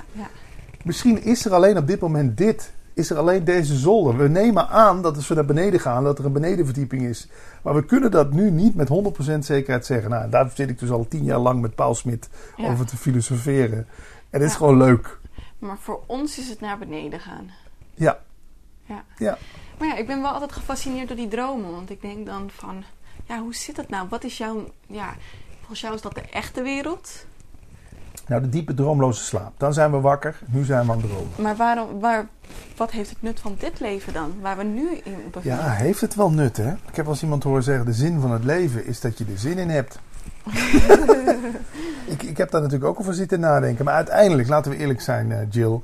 B: Misschien is er alleen op dit moment dit. Is er alleen deze zolder. We nemen aan dat als we naar beneden gaan, dat er een benedenverdieping is. Maar we kunnen dat nu niet met 100% zekerheid zeggen. Nou, daar zit ik dus al tien jaar lang met Paul Smit over te filosoferen. En het is gewoon leuk.
A: Maar voor ons is het naar beneden gaan.
B: Ja.
A: Ja.
B: Ja.
A: Maar ja, ik ben wel altijd gefascineerd door die dromen. Want ik denk dan van, ja, hoe zit het nou? Wat is jouw, ja, volgens jou is dat de echte wereld?
B: Nou, de diepe droomloze slaap. Dan zijn we wakker. Nu zijn we aan het dromen.
A: Maar waarom, waar, wat heeft het nut van dit leven dan? Waar we nu in bevinden?
B: Ja, heeft het wel nut, hè? Ik heb wel eens iemand horen zeggen: de zin van het leven is dat je er zin in hebt. ik, ik heb daar natuurlijk ook over zitten nadenken. Maar uiteindelijk, laten we eerlijk zijn, eh, Jill.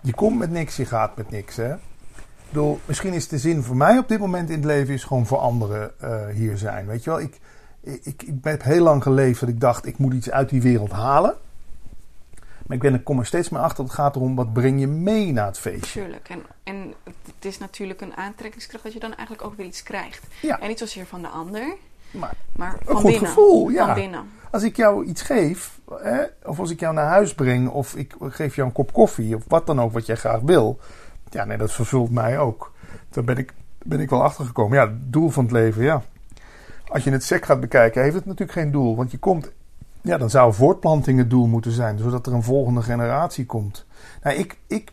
B: Je komt met niks, je gaat met niks, hè? Ik bedoel, misschien is de zin voor mij op dit moment in het leven is gewoon voor anderen eh, hier zijn. Weet je wel, ik, ik, ik heb heel lang geleefd dat ik dacht, ik moet iets uit die wereld halen. Maar ik ben, ik kom er steeds meer achter, het gaat erom, wat breng je mee naar het feestje?
A: Tuurlijk. En, en het is natuurlijk een aantrekkingskracht dat je dan eigenlijk ook weer iets krijgt.
B: Ja.
A: En niet zozeer van de ander,
B: Maar
A: maar van
B: goed
A: binnen.
B: gevoel, ja.
A: Van binnen.
B: Als ik jou iets geef, hè, of als ik jou naar huis breng, of ik geef jou een kop koffie, of wat dan ook wat jij graag wil. Ja, nee, dat vervult mij ook. Daar ben ik, ben ik wel achter gekomen. Ja, het doel van het leven, ja. Als je het sec gaat bekijken, heeft het natuurlijk geen doel. Want je komt, ja, dan zou voortplanting het doel moeten zijn, zodat er een volgende generatie komt. Nou, ik, ik,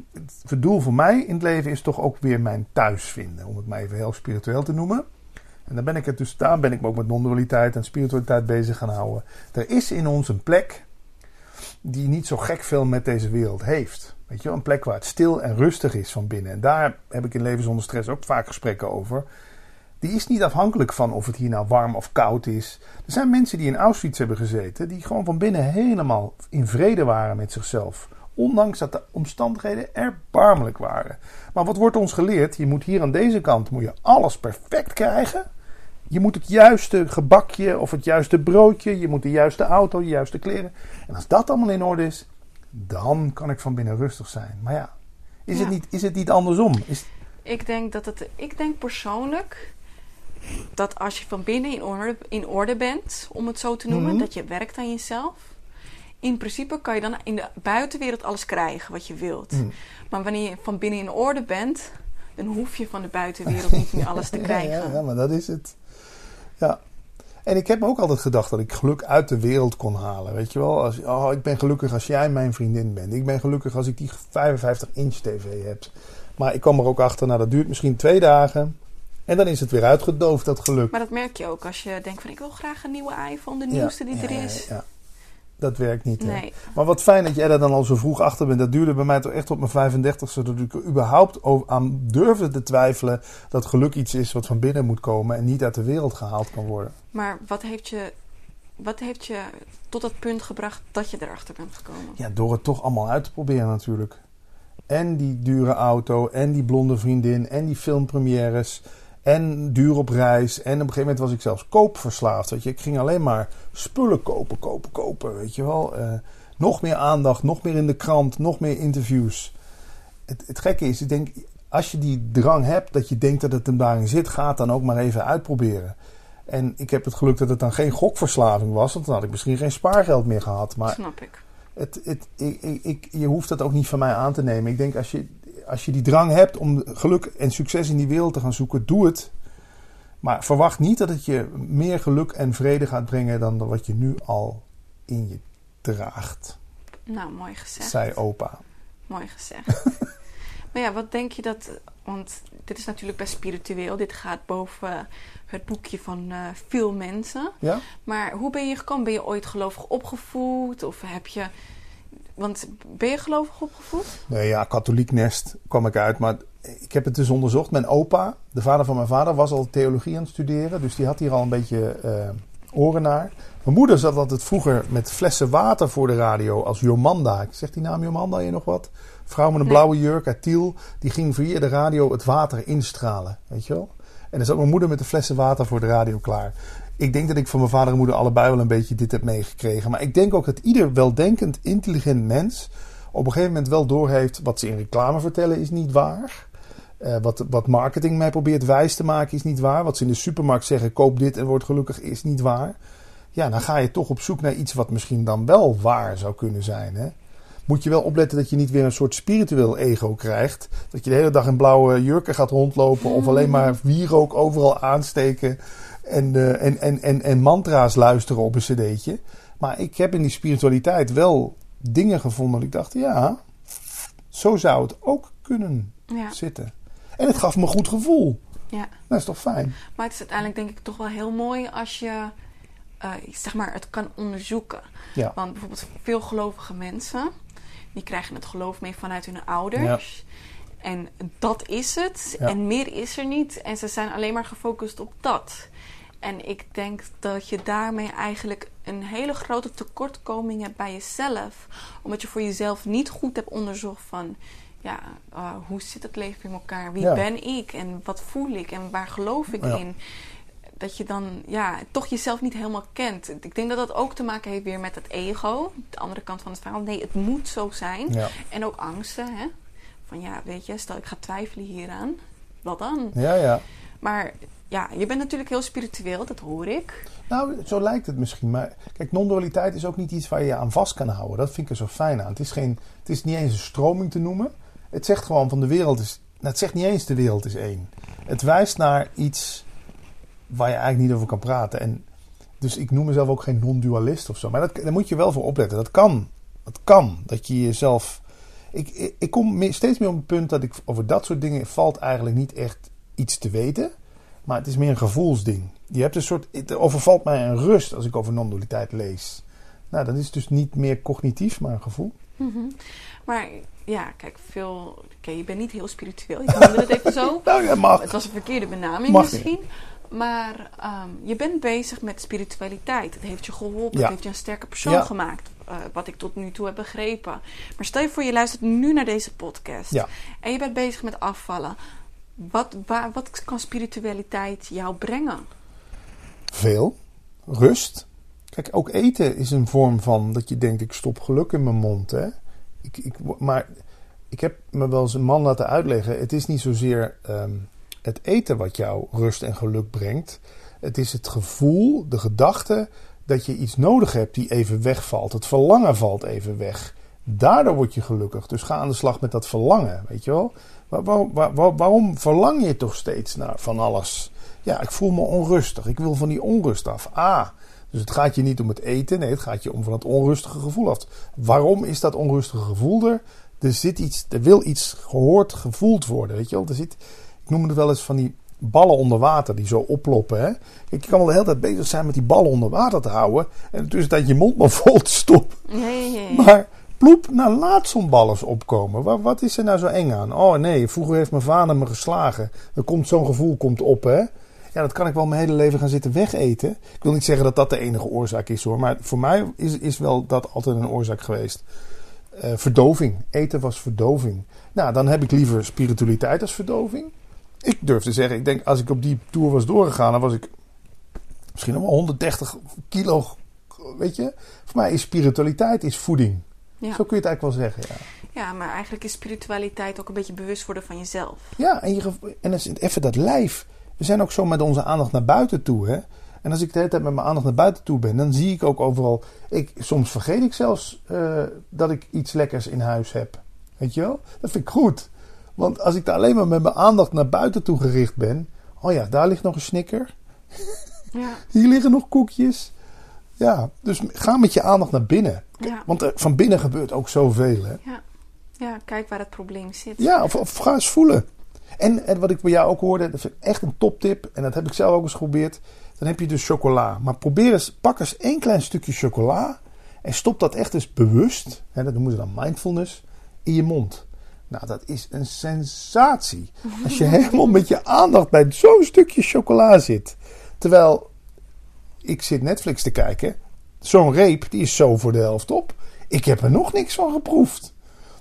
B: het doel voor mij in het leven is toch ook weer mijn thuis vinden, om het maar even heel spiritueel te noemen. En dan ben ik het dus, daar ben ik me ook met non-dualiteit en spiritualiteit bezig gaan houden. Er is in ons een plek die niet zo gek veel met deze wereld heeft. Weet je een plek waar het stil en rustig is van binnen. En daar heb ik in Leven zonder stress ook vaak gesprekken over. Die is niet afhankelijk van of het hier nou warm of koud is. Er zijn mensen die in Auschwitz hebben gezeten, die gewoon van binnen helemaal in vrede waren met zichzelf. Ondanks dat de omstandigheden erbarmelijk waren. Maar wat wordt ons geleerd? Je moet hier aan deze kant moet je alles perfect krijgen. Je moet het juiste gebakje of het juiste broodje. Je moet de juiste auto, de juiste kleren. En als dat allemaal in orde is, dan kan ik van binnen rustig zijn. Maar ja, is,
A: Ja.
B: Het, niet, is het niet andersom? Is,
A: Ik denk dat het. Ik denk persoonlijk dat als je van binnen in orde, in orde bent, om het zo te noemen,
B: Mhm.
A: dat je werkt aan jezelf. In principe kan je dan in de buitenwereld alles krijgen wat je wilt.
B: Mm.
A: Maar wanneer je van binnen in orde bent, dan hoef je van de buitenwereld niet meer alles te krijgen.
B: Ja, ja, ja, maar dat is het. Ja. En ik heb ook altijd gedacht dat ik geluk uit de wereld kon halen. Weet je wel? Als, oh, ik ben gelukkig als jij mijn vriendin bent. Ik ben gelukkig als ik die 55-inch tv heb. Maar ik kwam er ook achter, nou dat duurt misschien twee dagen. En dan is het weer uitgedoofd, dat geluk.
A: Maar dat merk je ook als je denkt van ik wil graag een nieuwe iPhone, de
B: Ja,
A: nieuwste die er
B: ja,
A: is.
B: ja. Dat werkt niet. hè.
A: Nee.
B: Maar wat fijn dat jij daar dan al zo vroeg achter bent. Dat duurde bij mij toch echt op mijn 35ste. Dat ik er überhaupt aan durfde te twijfelen dat geluk iets is wat van binnen moet komen en niet uit de wereld gehaald kan worden.
A: Maar wat heeft je, wat heeft je tot dat punt gebracht dat je erachter bent gekomen?
B: Ja, door het toch allemaal uit te proberen natuurlijk. En die dure auto, en die blonde vriendin, en die filmpremières, en duur op reis. En op een gegeven moment was ik zelfs koopverslaafd. Weet je. Ik ging alleen maar spullen kopen, kopen, kopen. Weet je wel. Eh, nog meer aandacht, nog meer in de krant, nog meer interviews. Het, het gekke is, ik denk, als je die drang hebt, dat je denkt dat het hem daarin zit, ga het dan ook maar even uitproberen. En ik heb het geluk dat het dan geen gokverslaving was, want dan had ik misschien geen spaargeld meer gehad. Maar
A: Snap ik.
B: het, het, ik, ik, ik- je hoeft dat ook niet van mij aan te nemen. Ik denk als je, als je die drang hebt om geluk en succes in die wereld te gaan zoeken, doe het. Maar verwacht niet dat het je meer geluk en vrede gaat brengen dan wat je nu al in je draagt,
A: Nou, mooi gezegd.
B: zei opa.
A: Mooi gezegd. maar ja, wat denk je dat... Want dit is natuurlijk best spiritueel. Dit gaat boven het boekje van eh, veel mensen.
B: Ja?
A: Maar hoe ben je gekomen? Ben je ooit gelovig opgevoed? Of heb je Want ben je gelovig opgevoed?
B: Nee, ja, katholiek nest kwam ik uit. Maar ik heb het dus onderzocht. Mijn opa, de vader van mijn vader, was al theologie aan het studeren. Dus die had hier al een beetje eh, oren naar. Mijn moeder zat altijd vroeger met flessen water voor de radio als Jomanda. Zegt die naam Jomanda je nog wat? Vrouw met een blauwe jurk uit Tiel. Die ging via de radio het water instralen. Weet je wel? En dan zat mijn moeder met de flessen water voor de radio klaar. Ik denk dat ik van mijn vader en moeder allebei wel een beetje dit heb meegekregen. Maar ik denk ook dat ieder weldenkend, intelligent mens op een gegeven moment wel doorheeft wat ze in reclame vertellen is niet waar. Uh, wat, wat marketing mij probeert wijs te maken is niet waar. Wat ze in de supermarkt zeggen, koop dit en word gelukkig, is niet waar. Ja, dan ga je toch op zoek naar iets wat misschien dan wel waar zou kunnen zijn. Hè? Moet je wel opletten dat je niet weer een soort spiritueel ego krijgt. Dat je de hele dag in blauwe jurken gaat rondlopen of alleen maar wierook overal aansteken en, uh, en, en, en, en mantra's luisteren op een cd'tje. Maar ik heb in die spiritualiteit wel dingen gevonden dat ik dacht, ja, zo zou het ook kunnen
A: Ja.
B: zitten. En het gaf me een goed gevoel.
A: ja.
B: Dat is toch fijn?
A: Maar het is uiteindelijk denk ik toch wel heel mooi als je eh, zeg maar, het kan onderzoeken.
B: Ja.
A: Want bijvoorbeeld veel gelovige mensen, die krijgen het geloof mee vanuit hun ouders. En dat is het.
B: Ja.
A: En meer is er niet. En ze zijn alleen maar gefocust op dat. En ik denk dat je daarmee eigenlijk een hele grote tekortkoming hebt bij jezelf. Omdat je voor jezelf niet goed hebt onderzocht van... Ja, uh, hoe zit het leven in elkaar? Wie
B: Ja.
A: ben ik? En wat voel ik? En waar geloof ik
B: Ja.
A: in? Dat je dan ja, toch jezelf niet helemaal kent. Ik denk dat dat ook te maken heeft weer met het ego. De andere kant van het verhaal. Nee, het moet zo zijn.
B: Ja.
A: En ook angsten. Hè? Van ja, weet je, stel ik ga twijfelen hieraan. Wat dan?
B: Ja, ja.
A: Maar ja, je bent natuurlijk heel spiritueel, dat hoor ik.
B: Nou, zo lijkt het misschien. Maar kijk, non-dualiteit is ook niet iets waar je je aan vast kan houden. Dat vind ik er zo fijn aan. Het is, geen, het is niet eens een stroming te noemen. Het zegt gewoon van de wereld is... Nou, het zegt niet eens de wereld is één. Het wijst naar iets waar je eigenlijk niet over kan praten. En dus ik noem mezelf ook geen non-dualist of zo. Maar dat, daar moet je wel voor opletten. Dat kan. Dat kan. Dat je jezelf... Ik, ik, ik kom steeds meer op het punt dat ik over dat soort dingen valt eigenlijk niet echt iets te weten. Maar het is meer een gevoelsding. Je hebt een soort. Het overvalt mij een rust als ik over non-dualiteit lees. Nou, dat is dus niet meer cognitief, maar een gevoel.
A: Maar ja, kijk, veel. Oké, je bent niet heel spiritueel. Ik noemde het even zo.
B: Nou ja, mag.
A: Het was een verkeerde benaming
B: Mag
A: misschien. Maar ehm, je bent bezig met spiritualiteit. Het heeft je geholpen.
B: Ja.
A: Het heeft je een sterke persoon
B: Ja.
A: gemaakt. eh, wat ik tot nu toe heb begrepen. Maar stel je voor, je luistert nu naar deze podcast.
B: Ja.
A: En je bent bezig met afvallen. Wat, wat kan spiritualiteit jou brengen?
B: Veel. Rust. Kijk, ook eten is een vorm van dat je denkt: ik stop geluk in mijn mond. Hè? Ik, ik, maar ik heb me wel eens een man laten uitleggen: het is niet zozeer ehm, het eten wat jou rust en geluk brengt. Het is het gevoel, de gedachte dat je iets nodig hebt die even wegvalt. Het verlangen valt even weg. Daardoor word je gelukkig. Dus ga aan de slag met dat verlangen, weet je wel? Waar- waar- waar- waar- waarom verlang je toch steeds naar van alles? Ja, ik voel me onrustig. Ik wil van die onrust af. Ah, dus het gaat je niet om het eten. Nee, het gaat je om van het onrustige gevoel af. Waarom is dat onrustige gevoel er? Er zit iets, er wil iets gehoord, gevoeld worden, weet je wel? Er zit, ik noem het wel eens van die ballen onder water die zo oploppen. Hè? Kijk, je kan wel de hele tijd bezig zijn met die ballen onder water te houden. En dat je mond maar vol te stoppen.
A: Nee, nee, nee.
B: Maar ploep, nou laat zo'n bal opkomen. Wat, wat is er nou zo eng aan? Oh nee, vroeger heeft mijn vader me geslagen. Er komt zo'n gevoel komt op, hè? Ja, dat kan ik wel mijn hele leven gaan zitten wegeten. Ik wil niet zeggen dat dat de enige oorzaak is hoor. Maar voor mij is, is wel dat altijd een oorzaak geweest. Eh, verdoving. Eten was verdoving. Nou, dan heb ik liever spiritualiteit als verdoving. Ik durf te zeggen, ik denk als ik op die tour was doorgegaan, dan was ik misschien nog wel 130 kilo. Weet je, voor mij is spiritualiteit is voeding.
A: Ja.
B: Zo kun je het eigenlijk wel zeggen. Ja,
A: ja, maar eigenlijk is spiritualiteit ook een beetje bewust worden van jezelf.
B: ja en, je, en even dat lijf. We zijn ook zo met onze aandacht naar buiten toe. Hè? En als ik de hele tijd met mijn aandacht naar buiten toe ben, dan zie ik ook overal. Ik, soms vergeet ik zelfs eh, dat ik iets lekkers in huis heb. Weet je wel? Dat vind ik goed. Want als ik daar alleen maar met mijn aandacht naar buiten toe gericht ben. Oh ja, daar ligt nog een snicker.
A: Ja,
B: Hier liggen nog koekjes. Ja, dus ga met je aandacht naar binnen.
A: ja,
B: Want er, van binnen gebeurt ook zoveel. Hè?
A: ja. ja kijk waar het probleem zit.
B: Ja, of, of ga eens voelen. En, en wat ik bij jou ook hoorde, dat vind ik echt een toptip. En dat heb ik zelf ook eens geprobeerd. Dan heb je dus chocola. Maar probeer eens, pak eens één klein stukje chocola. En stop dat echt eens bewust, hè, dat noemen ze dan mindfulness, in je mond. Nou, dat is een sensatie. Als je helemaal met je aandacht bij zo'n stukje chocola zit. Terwijl ik zit Netflix te kijken. Zo'n reep, die is zo voor de helft op. Ik heb er nog niks van geproefd.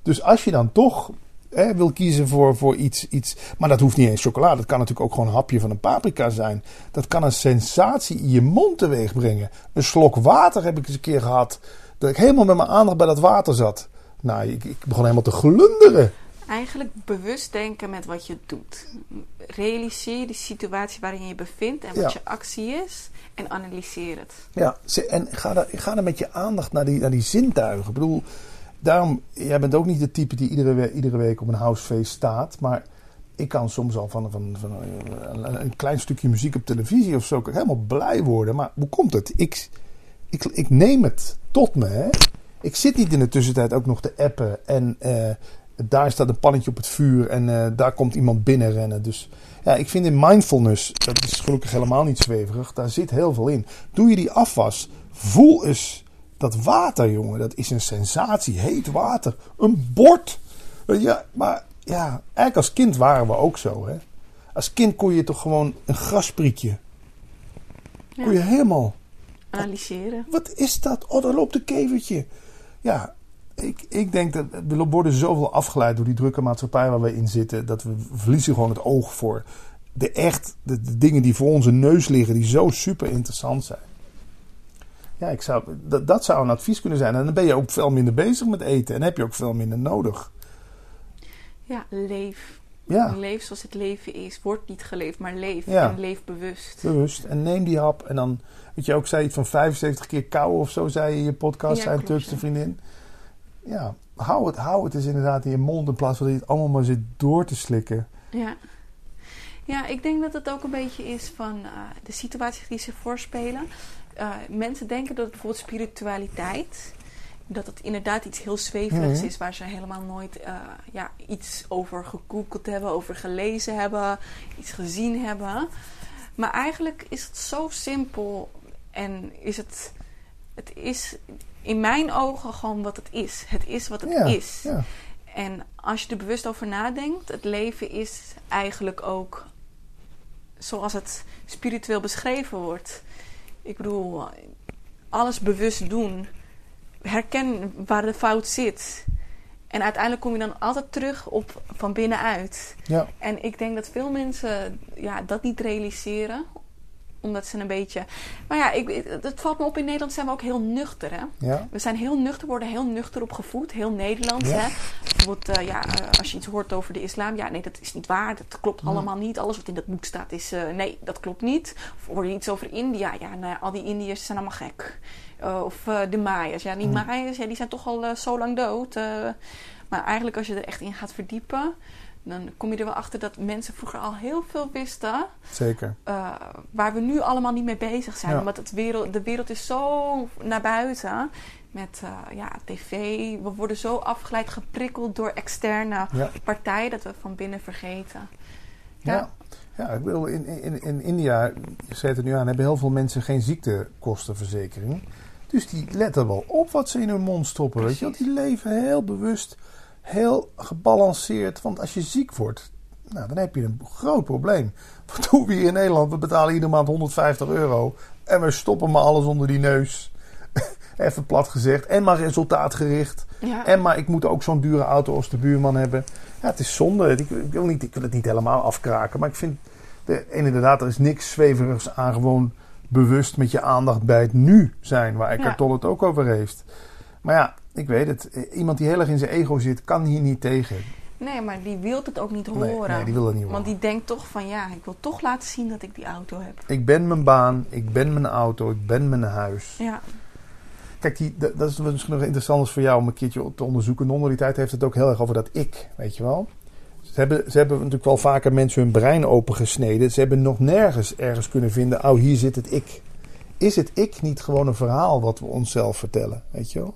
B: Dus als je dan toch hè, wil kiezen voor, voor iets, iets. Maar dat hoeft niet eens chocolade. Dat kan natuurlijk ook gewoon een hapje van een paprika zijn. Dat kan een sensatie in je mond teweeg brengen. Een slok water heb ik eens een keer gehad. Dat ik helemaal met mijn aandacht bij dat water zat. Nou, ik, ik begon helemaal te glunderen.
A: Eigenlijk bewust denken met wat je doet. Realiseer de situatie waarin je bevindt en wat
B: Ja.
A: je actie is. En analyseer het.
B: Ja, en ga daar, ga daar met je aandacht naar die, naar die zintuigen. Ik bedoel, daarom, jij bent ook niet de type die iedere, iedere week op een housefeest staat. Maar ik kan soms al van, van, van een, een klein stukje muziek op televisie of zo helemaal blij worden. Maar hoe komt het? Ik, ik, ik neem het tot me. Hè? Ik zit niet in de tussentijd ook nog te appen. En eh, daar staat een pannetje op het vuur. En eh, daar komt iemand binnenrennen. Dus ja, ik vind in mindfulness, dat is gelukkig helemaal niet zweverig. Daar zit heel veel in. Doe je die afwas, voel eens dat water, jongen. Dat is een sensatie. Heet water. Een bord. Ja, maar ja, eigenlijk als kind waren we ook zo. Hè? Als kind kon je toch gewoon een grasprietje. Kon je helemaal
A: Analyseren.
B: wat is dat? Oh, daar loopt een kevertje. Ja, ik, ik denk dat we worden zoveel afgeleid door die drukke maatschappij waar we in zitten. Dat we verliezen gewoon het oog voor de echt, de, de dingen die voor onze neus liggen, die zo super interessant zijn. Ja, ik zou, dat, dat zou een advies kunnen zijn. En dan ben je ook veel minder bezig met eten en heb je ook veel minder nodig.
A: Ja, leef.
B: Ja,
A: Leef zoals het leven is. Word niet geleefd, maar leef.
B: Ja.
A: En leef bewust.
B: bewust. En neem die hap. En dan, weet je ook, zei iets van 75 keer kauwen of zo, zei je in je podcast,
A: Ja,
B: zijn Turkse vriendin. Ja, hou het, hou het eens inderdaad in je mond in plaats van dat je het allemaal maar zit door te slikken.
A: Ja. Ja, ik denk dat het ook een beetje is van eh, de situaties die ze voorspelen. Eh, mensen denken dat bijvoorbeeld spiritualiteit, dat het inderdaad iets heel zweverigs
B: Mhm.
A: is, waar ze helemaal nooit eh, ja, iets over gegoogeld hebben, over gelezen hebben, iets gezien hebben. Maar eigenlijk is het zo simpel en is het, het is in mijn ogen gewoon wat het is. Het is wat het
B: Ja,
A: is.
B: ja.
A: En als je er bewust over nadenkt, het leven is eigenlijk ook zoals het spiritueel beschreven wordt. Ik bedoel, alles bewust doen. Herken waar de fout zit. En uiteindelijk kom je dan altijd terug op van binnenuit.
B: Ja,
A: En ik denk dat veel mensen ja, dat niet realiseren. Omdat ze een beetje. Maar ja, ik, het valt me op in Nederland zijn we ook heel nuchter. Hè?
B: ja,
A: We zijn heel nuchter, worden heel nuchter opgevoed, heel Nederlands.
B: Ja.
A: Hè? Bijvoorbeeld, eh, ja, eh, als je iets hoort over de islam, ja, nee, dat is niet waar, dat klopt
B: Ja.
A: allemaal niet. Alles wat in dat boek staat is, eh, nee, dat klopt niet. Of hoor je iets over India, ja, nou, ja, al die Indiërs zijn allemaal gek. Of de Mayas, ja, die. Mayas, ja, die zijn toch al zo lang dood. maar eigenlijk, als je er echt in gaat verdiepen, dan kom je er wel achter dat mensen vroeger al heel veel wisten
B: zeker.
A: eh, waar we nu allemaal niet mee bezig zijn.
B: Ja.
A: Omdat het wereld, de wereld is zo naar buiten. Met eh, ja, tv. We worden zo afgeleid, geprikkeld door externe
B: Ja.
A: partijen dat we van binnen vergeten. Ja.
B: Ja. Ja, ik bedoel, in, in, in India, je zei het er nu aan, hebben heel veel mensen geen ziektekostenverzekering. Dus die letten wel op wat ze in hun mond stoppen. Weet je? Die leven heel bewust, heel gebalanceerd. Want als je ziek wordt, nou, dan heb je een groot probleem. Wat doen we hier in Nederland? We betalen iedere maand 150 euro. En we stoppen maar alles onder die neus. Even plat gezegd. En maar resultaatgericht.
A: Ja.
B: En maar ik moet ook zo'n dure auto als de buurman hebben. Ja, het is zonde. Ik, ik wil, niet, ik wil het niet helemaal afkraken. Maar ik vind, de, en inderdaad, er is niks zweverigs aan gewoon bewust met je aandacht bij het nu zijn. Waar Eckhart
A: Ja.
B: Tolle het ook over heeft. Maar ja, ik weet het. Eh, Iemand die heel erg in zijn ego zit, kan hier niet tegen.
A: Nee, maar die wil het ook niet horen.
B: nee, die wil dat niet horen.
A: Want die denkt toch van ja, ik wil toch laten zien dat ik die auto heb.
B: Ik ben mijn baan, ik ben mijn auto, ik ben mijn huis.
A: Ja,
B: Kijk, die, dat dat is misschien nog interessant voor jou om een keertje te onderzoeken. Non-dualiteit heeft het ook heel erg over dat ik, weet je wel. Ze hebben, ze hebben natuurlijk wel vaker mensen hun brein opengesneden. Ze hebben nog nergens ergens kunnen vinden, oh hier zit het ik. Is het ik niet gewoon een verhaal wat we onszelf vertellen, weet je wel?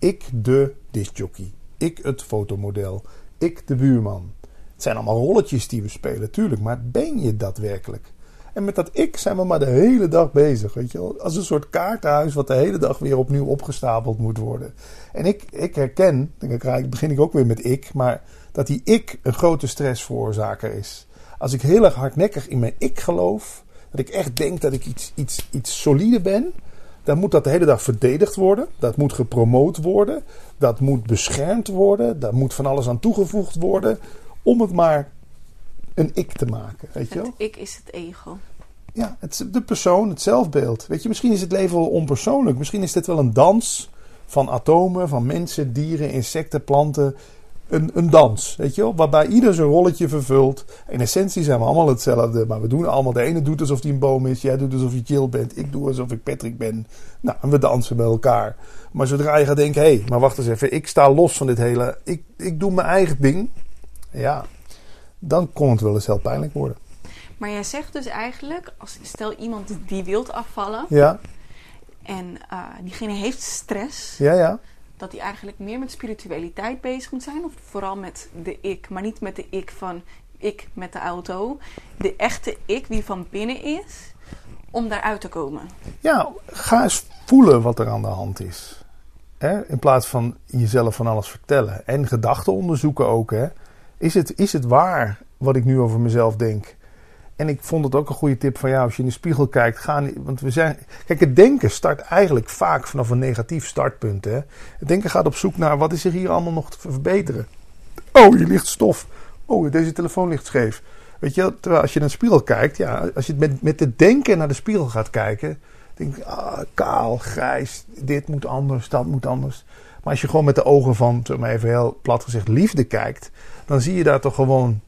B: Ik de discjockey, ik het fotomodel, ik de buurman. Het zijn allemaal rolletjes die we spelen, tuurlijk, maar ben je dat werkelijk? En met dat ik zijn we maar de hele dag bezig, weet je wel. Als een soort kaartenhuis wat de hele dag weer opnieuw opgestapeld moet worden. En ik, ik herken, dan begin ik ook weer met ik, maar dat die ik een grote stressveroorzaker is. Als ik heel erg hardnekkig in mijn ik geloof, dat ik echt denk dat ik iets, iets, iets solide ben, dan moet dat de hele dag verdedigd worden. Dat moet gepromoot worden. Dat moet beschermd worden. Daar moet van alles aan toegevoegd worden. Om het maar een ik te maken. Weet je wel?
A: Het ik is het ego.
B: Ja, het, de persoon, het zelfbeeld. Weet je, misschien is het leven wel onpersoonlijk. Misschien is dit wel een dans van atomen, van mensen, dieren, insecten, planten. Een, een dans, weet je wel, waarbij ieder zijn rolletje vervult. In essentie zijn we allemaal hetzelfde, maar we doen allemaal. De ene doet alsof hij een boom is, jij doet alsof je chill bent, ik doe alsof ik Patrick ben. Nou, en we dansen met elkaar. Maar zodra je gaat denken, hé, hey, maar wacht eens even, ik sta los van dit hele, ik, ik doe mijn eigen ding. Ja, dan kon het wel eens heel pijnlijk worden.
A: Maar jij zegt dus eigenlijk, als stel iemand die wilt afvallen.
B: Ja.
A: En uh, diegene heeft stress.
B: Ja, ja.
A: Dat hij eigenlijk meer met spiritualiteit bezig moet zijn. Of vooral met de ik. Maar niet met de ik van ik met de auto. De echte ik die van binnen is. Om daaruit te komen.
B: Ja, ga eens voelen wat er aan de hand is. Hè? In plaats van jezelf van alles vertellen. En gedachten onderzoeken ook. Hè? Is, het, is het waar wat ik nu over mezelf denk? En ik vond het ook een goede tip van jou. Als je in de spiegel kijkt, ga niet. Want we zijn. Kijk, het denken start eigenlijk vaak vanaf een negatief startpunt. Hè? Het denken gaat op zoek naar wat is er hier allemaal nog te verbeteren. Oh, hier ligt stof. Oh, deze telefoon ligt scheef. Weet je, terwijl als je naar de spiegel kijkt, ja, als je met, met het denken naar de spiegel gaat kijken, denk je, ah, kaal, grijs, dit moet anders, dat moet anders. Maar als je gewoon met de ogen van, zeg maar even heel plat gezegd, liefde kijkt, dan zie je daar toch gewoon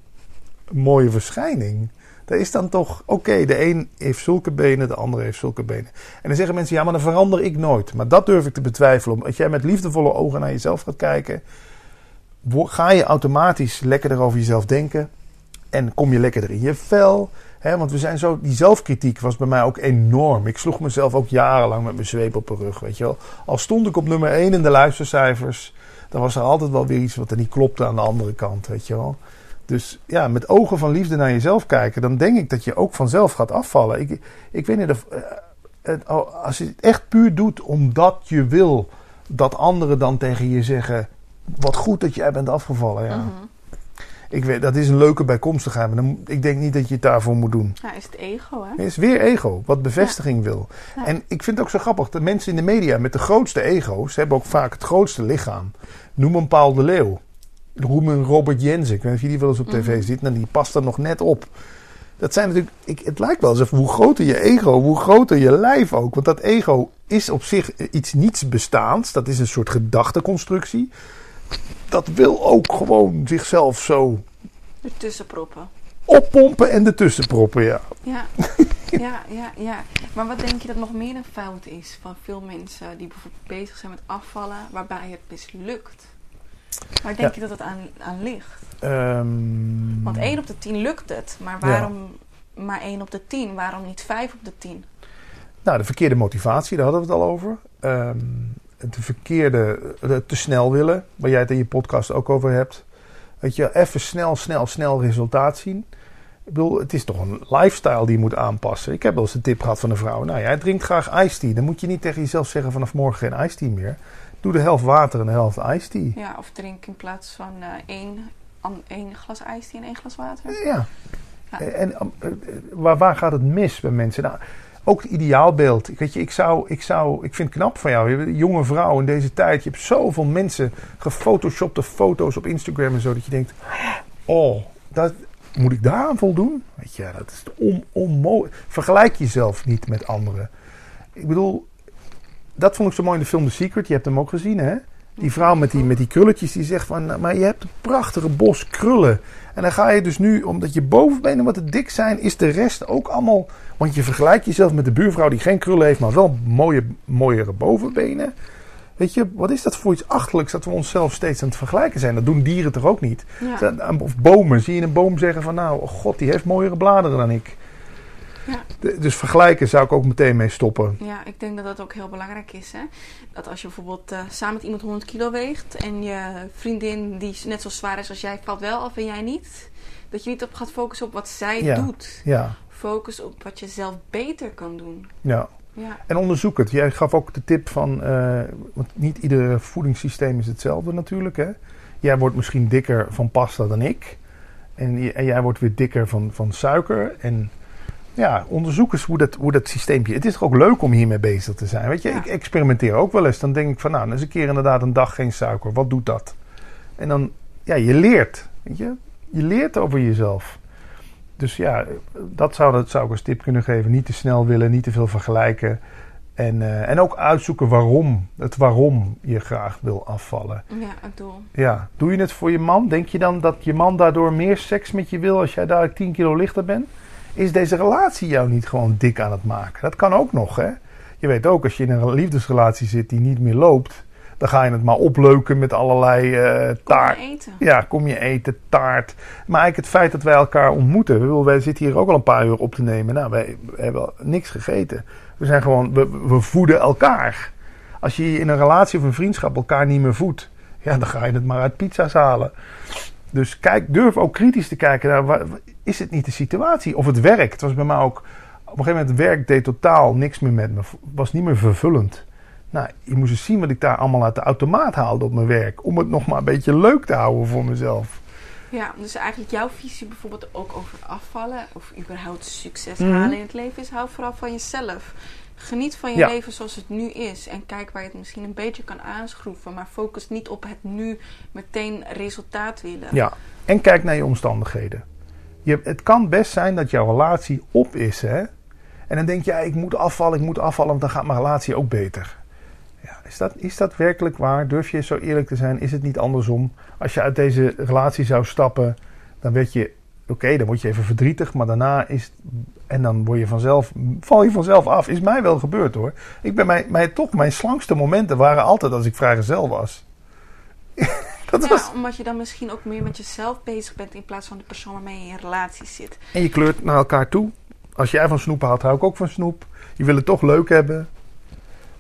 B: een mooie verschijning. Dat is dan toch, oké, de een heeft zulke benen, de ander heeft zulke benen. En dan zeggen mensen, ja, maar dan verander ik nooit. Maar dat durf ik te betwijfelen. Als jij met liefdevolle ogen naar jezelf gaat kijken, ga je automatisch lekkerder over jezelf denken. En kom je lekkerder in je vel. Hè, want we zijn zo, die zelfkritiek was bij mij ook enorm. Ik sloeg mezelf ook jarenlang met mijn zweep op de rug, weet je wel. Al stond ik op nummer 1 in de luistercijfers, dan was er altijd wel weer iets wat er niet klopte aan de andere kant, weet je wel. Dus ja, met ogen van liefde naar jezelf kijken, dan denk ik dat je ook vanzelf gaat afvallen. Ik, ik weet niet, of, eh, als je het echt puur doet omdat je wil dat anderen dan tegen je zeggen: Wat goed dat jij bent afgevallen. Ja.
A: Mhm.
B: Ik weet, dat is een leuke bijkomstigheid, maar dan, ik denk niet dat je het daarvoor moet doen.
A: Ja, is het ego, hè?
B: Het is weer ego, wat bevestiging wil.
A: Ja.
B: En ik vind het ook zo grappig dat mensen in de media met de grootste ego's hebben ook vaak het grootste lichaam. Noem een Paul de Leeuw. Noem een Robert Jensen. Ik weet niet of je die wel eens op tv
A: Mhm.
B: ziet. Nou, die past er nog net op. Dat zijn natuurlijk, ik, het lijkt wel alsof hoe groter je ego, hoe groter je lijf ook. Want dat ego is op zich iets niets bestaans. Dat is een soort gedachteconstructie. Dat wil ook gewoon zichzelf zo
A: Ertussen proppen.
B: oppompen en ertussen proppen, ja.
A: Ja. ja, ja, ja. Maar wat denk je dat nog meer een fout is van veel mensen die bijvoorbeeld bezig zijn met afvallen, waarbij het mislukt? Waar denk
B: Ja.
A: je dat het aan, aan ligt?
B: Ehm,
A: Want 1 op de 10 lukt het, maar waarom maar 1 op de 10? Waarom niet 5 op de 10?
B: Nou, de verkeerde motivatie, daar hadden we het al over. Ehm, de verkeerde, de te snel willen, waar jij het in je podcast ook over hebt. Weet je, even snel, snel, snel resultaat zien. Ik bedoel, het is toch een lifestyle die je moet aanpassen. Ik heb wel eens een tip gehad van een vrouw. Nou, jij drinkt graag iced tea. Dan moet je niet tegen jezelf zeggen vanaf morgen geen iced tea meer. Doe de helft water en de helft tea.
A: Ja, of drink in plaats van eh, één, an- één glas ijs en één glas water.
B: Ja.
A: Ja.
B: En eh, eh, waar, waar gaat het mis bij mensen? Nou, ook het ideaalbeeld. Ik, weet je, ik, zou, ik, zou, ik vind het knap van jou. Je bent een jonge vrouw in deze tijd. Je hebt zoveel mensen gefotoshopte foto's op Instagram en zo. Dat je denkt, oh, dat, moet ik daaraan voldoen? Weet je, dat is on, onmogelijk. Vergelijk jezelf niet met anderen. Ik bedoel, dat vond ik zo mooi in de film The Secret. Je hebt hem ook gezien, hè? Die vrouw met die, met die krulletjes die zegt van, maar je hebt een prachtige bos krullen. En dan ga je dus nu, omdat je bovenbenen wat te dik zijn, is de rest ook allemaal... Want je vergelijkt jezelf met de buurvrouw die geen krullen heeft, maar wel mooie, mooiere bovenbenen. Weet je, wat is dat voor iets achterlijks dat we onszelf steeds aan het vergelijken zijn? Dat doen dieren toch ook niet?
A: Ja.
B: Of bomen. Zie je een boom zeggen van, nou, god, die heeft mooiere bladeren dan ik.
A: Ja.
B: De- dus vergelijken zou ik ook meteen mee stoppen.
A: Ja, ik denk dat dat ook heel belangrijk is. Hè? Dat als je bijvoorbeeld eh, samen met iemand 100 kilo weegt en je vriendin die net zo zwaar is als jij valt wel af en jij niet, dat je niet op gaat focussen op wat zij
B: Ja.
A: doet.
B: Ja,
A: focus op wat je zelf beter kan doen.
B: Ja.
A: Ja,
B: En onderzoek het. Jij gaf ook de tip van, eh, want niet ieder voedingssysteem is hetzelfde natuurlijk. Hè? Jij wordt misschien dikker van pasta dan ik. En, en jij wordt weer dikker van, van suiker. En ja, onderzoek eens hoe dat, hoe dat systeempje... Het is toch ook leuk om hiermee bezig te zijn. Weet je,
A: Ja.
B: ik experimenteer ook wel eens. Dan denk ik van, nou, dan is een keer inderdaad een dag geen suiker. Wat doet dat? En dan, ja, je leert. Weet je, je leert over jezelf. Dus ja, dat zou, dat zou ik als tip kunnen geven. Niet te snel willen, niet te veel vergelijken. En, eh, en ook uitzoeken waarom. Het waarom je graag wil afvallen.
A: ja het doel.
B: Ja, doe je het voor je man? Denk je dan dat je man daardoor meer seks met je wil als jij dadelijk 10 kilo lichter bent? Is deze relatie jou niet gewoon dik aan het maken? Dat kan ook nog, hè? Je weet ook, als je in een liefdesrelatie zit die niet meer loopt, dan ga je het maar opleuken met allerlei eh
A: Kom
B: taart.
A: maar eten.
B: Ja, kom je eten, taart. Maar eigenlijk het feit dat wij elkaar ontmoeten. Bedoel, Wij zitten hier ook al een paar uur op te nemen. Nou, wij, wij hebben niks gegeten. We zijn gewoon, we, we voeden elkaar. Als je in een relatie of een vriendschap elkaar niet meer voedt, ja, dan ga je het maar uit pizza's halen. Dus kijk, durf ook kritisch te kijken naar, is het niet de situatie? Of het werk. Het was bij mij ook, op een gegeven moment, het werk deed totaal niks meer met me. Was niet meer vervullend. Nou, je moest eens zien wat ik daar allemaal uit de automaat haalde op mijn werk. Om het nog maar een beetje leuk te houden voor mezelf.
A: Ja, dus eigenlijk jouw visie bijvoorbeeld ook over afvallen of überhaupt succes
B: Mhm.
A: halen in het leven is hou vooral van jezelf. Geniet van je
B: Ja.
A: leven zoals het nu is en kijk waar je het misschien een beetje kan aanschroeven, maar focus niet op het nu meteen resultaat willen.
B: Ja, en kijk naar je omstandigheden. Je, het kan best zijn dat jouw relatie op is, hè? En dan denk je, ja, ik moet afvallen, ik moet afvallen, want dan gaat mijn relatie ook beter. Ja, is, dat, is dat werkelijk waar? Durf je zo eerlijk te zijn? Is het niet andersom? Als je uit deze relatie zou stappen, dan weet je, oké, dan word je even verdrietig, maar daarna is en dan word je vanzelf, val je vanzelf af. Is mij wel gebeurd hoor. Ik ben mijn, mijn, toch, mijn slankste momenten waren altijd als ik vrijgezel was. dat
A: Ja,
B: was
A: omdat je dan misschien ook meer met jezelf bezig bent in plaats van de persoon waarmee je in relatie zit.
B: En je kleurt naar elkaar toe. Als jij van snoep houdt, hou ik ook van snoep. Je wil het toch leuk hebben.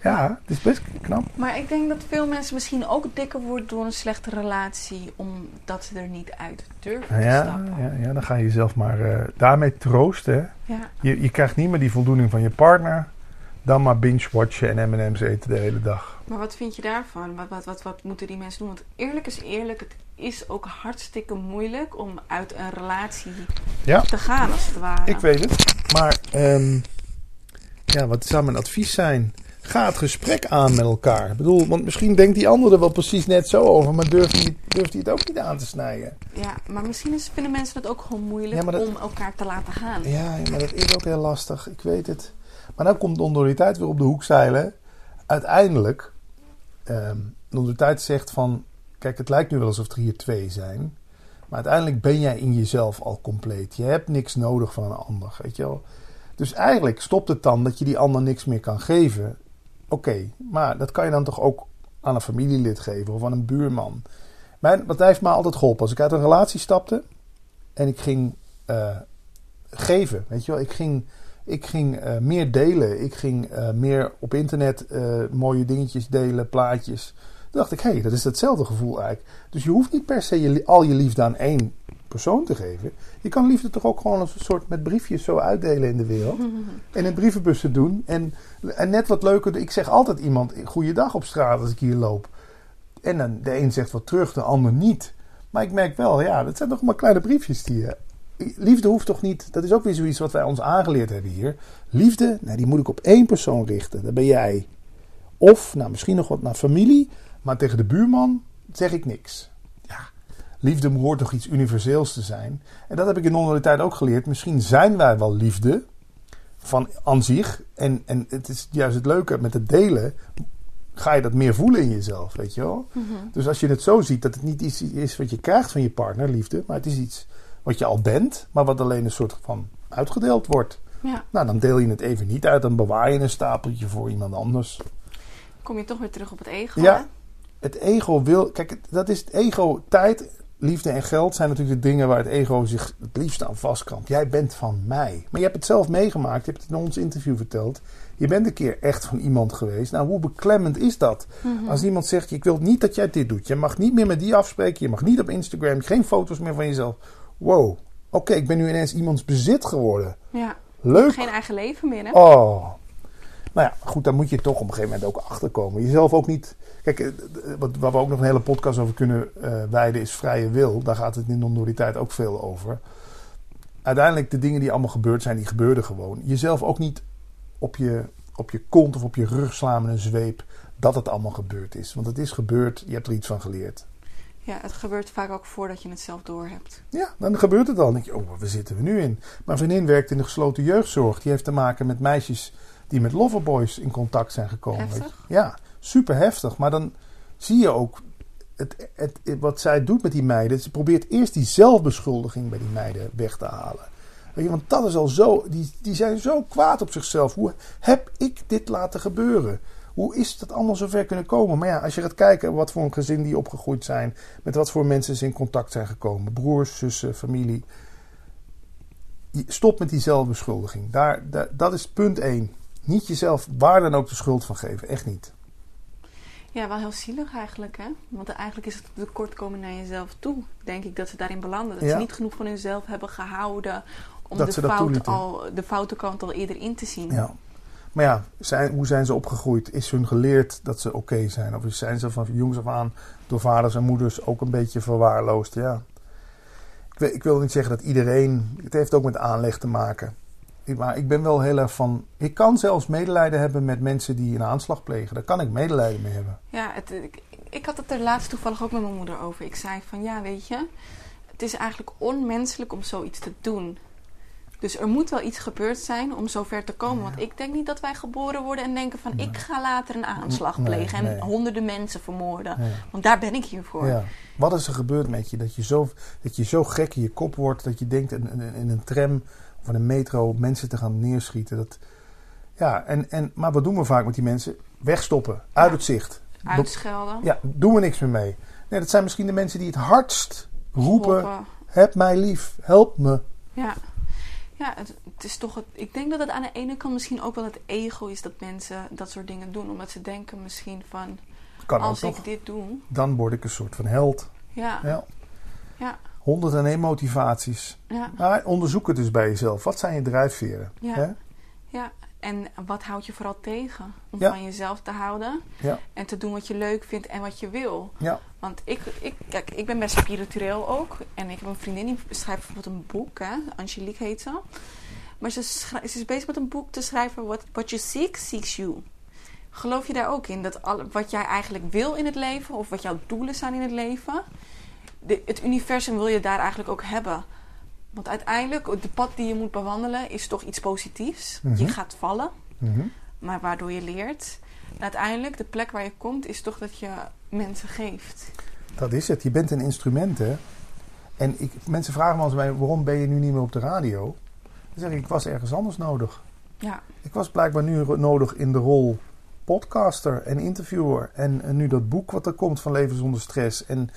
B: Ja, het is best knap.
A: Maar ik denk dat veel mensen misschien ook dikker worden door een slechte relatie, omdat ze er niet uit durven te
B: Ja,
A: stappen.
B: ja, ja dan ga je jezelf maar eh, daarmee troosten.
A: Ja.
B: Je, je krijgt niet meer die voldoening van je partner. Dan maar binge-watchen en M&M's eten de hele dag.
A: Maar wat vind je daarvan? Wat, wat, wat, wat moeten die mensen doen? Want eerlijk is eerlijk, het is ook hartstikke moeilijk om uit een relatie
B: Ja.
A: te gaan, als het ware.
B: Ik weet het. Maar ehm, ja, wat zou mijn advies zijn? Ga het gesprek aan met elkaar. Ik bedoel, want misschien denkt die ander er wel precies net zo over, maar durft hij, durft hij het ook niet aan te snijden.
A: Ja, maar misschien is, vinden mensen het ook gewoon moeilijk
B: Ja, maar dat-
A: om elkaar te laten gaan.
B: Ja, ja, maar dat is ook heel lastig. Ik weet het. Maar dan komt de ondualiteit weer op de hoek zeilen. Uiteindelijk, ehm de zegt van... Kijk, het lijkt nu wel alsof er hier twee zijn. Maar uiteindelijk ben jij in jezelf al compleet. Je hebt niks nodig van een ander, weet je wel. Dus eigenlijk stopt het dan dat je die ander niks meer kan geven. Oké, maar dat kan je dan toch ook aan een familielid geven of aan een buurman. Mijn, wat heeft mij altijd geholpen? Als ik uit een relatie stapte en ik ging eh, geven, weet je wel. Ik ging, ik ging eh, meer delen. Ik ging eh, meer op internet mooie dingetjes delen, plaatjes. Toen dacht ik, hé, hey, dat is hetzelfde gevoel eigenlijk. Dus je hoeft niet per se je, al je liefde aan één persoon te geven. Je kan liefde toch ook gewoon als een soort met briefjes zo uitdelen in de wereld. En in brievenbussen doen. En, en net wat leuker, ik zeg altijd iemand goeiedag op straat als ik hier loop. En dan de een zegt wat terug, de ander niet. Maar ik merk wel, ja, dat zijn toch maar kleine briefjes die je... Liefde hoeft toch niet, dat is ook weer zoiets wat wij ons aangeleerd hebben hier. Liefde, nou, die moet ik op één persoon richten, dat ben jij. Of, nou, misschien nog wat naar familie, maar tegen de buurman zeg ik niks. Ja, liefde hoort toch iets universeels te zijn. En dat heb ik in de tijd ook geleerd. Misschien zijn wij wel liefde van aan zich. En, en het is juist het leuke met het delen. Ga je dat meer voelen in jezelf, weet je wel?
A: Mhm.
B: Dus als je het zo ziet dat het niet iets is wat je krijgt van je partner, liefde, maar het is iets wat je al bent, maar wat alleen een soort van uitgedeeld wordt.
A: Ja,
B: Nou, dan deel je het even niet uit, dan bewaar je een stapeltje voor iemand anders.
A: kom je toch weer terug op het ego.
B: Ja.
A: hè?
B: Het ego wil, kijk, dat is het ego. Tijd, liefde en geld zijn natuurlijk de dingen waar het ego zich het liefst aan vastkrampt. Jij bent van mij. Maar je hebt het zelf meegemaakt, je hebt het in ons interview verteld. Je bent een keer echt van iemand geweest. Nou, hoe beklemmend is dat?
A: Mhm.
B: Als iemand zegt, ik wil niet dat jij dit doet. Je mag niet meer met die afspreken. Je mag niet op Instagram. Geen foto's meer van jezelf. Wow. Oké, ik ben nu ineens iemands bezit geworden.
A: Ja,
B: Leuk.
A: Geen eigen leven meer, hè?
B: Oh. Nou ja, goed, daar moet je toch op een gegeven moment ook achter komen. Jezelf ook niet. Kijk, eh, wat, waar we ook nog een hele podcast over kunnen uh, wijden is vrije wil. Daar gaat het in non-dualiteit ook veel over. Uiteindelijk, de dingen die allemaal gebeurd zijn, die gebeurden gewoon. Jezelf ook niet op je, op je kont of op je rug slaan met een zweep dat het allemaal gebeurd is. Want het is gebeurd, je hebt er iets van geleerd.
A: Ja, het gebeurt vaak ook voordat je het zelf doorhebt.
B: Ja, dan gebeurt het al. Dan denk je, oh, waar zitten we nu in? Mijn vriendin werkt in de gesloten jeugdzorg. Die heeft te maken met meisjes die met loverboys in contact zijn gekomen.
A: Heftig?
B: Ja, super heftig. Maar dan zie je ook het, het, wat zij doet met die meiden. Ze probeert eerst die zelfbeschuldiging bij die meiden weg te halen. Weet je, want dat is al zo. Die, die zijn zo kwaad op zichzelf. Hoe heb ik dit laten gebeuren? Hoe is dat allemaal zover kunnen komen? Maar ja, als je gaat kijken wat voor een gezin die opgegroeid zijn, met wat voor mensen ze in contact zijn gekomen, broers, zussen, familie. Stop met die zelfbeschuldiging. Daar, daar, dat is punt één. Niet jezelf waar dan ook de schuld van geven. Echt niet.
A: Ja, wel heel zielig eigenlijk, hè? Want eigenlijk is het tekortkomen naar jezelf toe. Denk ik dat ze daarin belanden. Dat
B: Ja.
A: ze niet genoeg van hunzelf hebben gehouden om
B: Dat
A: de, fout al, de foute kant al eerder in te zien.
B: Ja. Maar ja, zijn, hoe zijn ze opgegroeid? Is hun geleerd dat ze oké zijn? Of zijn ze van jongs af aan door vaders en moeders ook een beetje verwaarloosd? Ja. Ik ik wil niet zeggen dat iedereen. Het heeft ook met aanleg te maken. Maar ik ben wel heel erg van. Ik kan zelfs medelijden hebben met mensen die een aanslag plegen. Daar kan ik medelijden mee hebben.
A: Ja, het, ik, ik had het er laatst toevallig ook met mijn moeder over. Ik zei van ja, weet je, het is eigenlijk onmenselijk om zoiets te doen. Dus er moet wel iets gebeurd zijn om zover te komen. Want ik denk niet dat wij geboren worden en denken van ik ga later een aanslag
B: Nee,
A: plegen en honderden mensen vermoorden. Want daar ben ik hier voor.
B: Ja. Wat is er gebeurd met je? Dat je, zo, dat je zo gek in je kop wordt dat je denkt in, in, in een tram in een metro mensen te gaan neerschieten. Dat, ja, en, en, maar wat doen we vaak met die mensen? Wegstoppen, uit
A: Ja.
B: het zicht.
A: Uitschelden.
B: Ja, doen we niks meer mee. Nee, dat zijn misschien de mensen die het hardst roepen:
A: Geholpen.
B: heb mij lief, help me.
A: Ja, ja het, het is toch het, ik denk dat het aan de ene kant misschien ook wel het ego is dat mensen dat soort dingen doen. Omdat ze denken misschien van,
B: Kan
A: als
B: toch?
A: ik dit doe,
B: Dan word ik een soort van held.
A: ja,
B: Ja.
A: ja,
B: 101 motivaties.
A: ja,
B: Maar onderzoek het dus bij jezelf. Wat zijn je drijfveren?
A: Ja.
B: Hè?
A: ja. En wat houdt je vooral tegen? Om
B: Ja.
A: van jezelf te houden
B: Ja.
A: en te doen wat je leuk vindt en wat je wil.
B: Ja.
A: Want ik, ik, kijk, ik ben best spiritueel ook. En ik heb een vriendin die schrijft bijvoorbeeld een boek. Hè? Angelique heet ze. Maar ze, ze is bezig met een boek te schrijven. What, what you seek, seeks you. Geloof je daar ook in? Dat alle, wat jij eigenlijk wil in het leven. Of wat jouw doelen zijn in het leven. De, het universum wil je daar eigenlijk ook hebben. Want uiteindelijk, de pad die je moet bewandelen is toch iets positiefs.
B: Mhm.
A: Je gaat vallen
B: Mhm.
A: maar waardoor je leert. En uiteindelijk, de plek waar je komt, is toch dat je mensen geeft.
B: Dat is het. Je bent een instrument, hè. En ik, mensen vragen me mij, waarom ben je nu niet meer op de radio? Dan zeg ik, ik was ergens anders nodig.
A: Ja,
B: Ik was blijkbaar nu nodig in de rol podcaster en interviewer. En, en nu dat boek wat er komt van Leven zonder stress. En,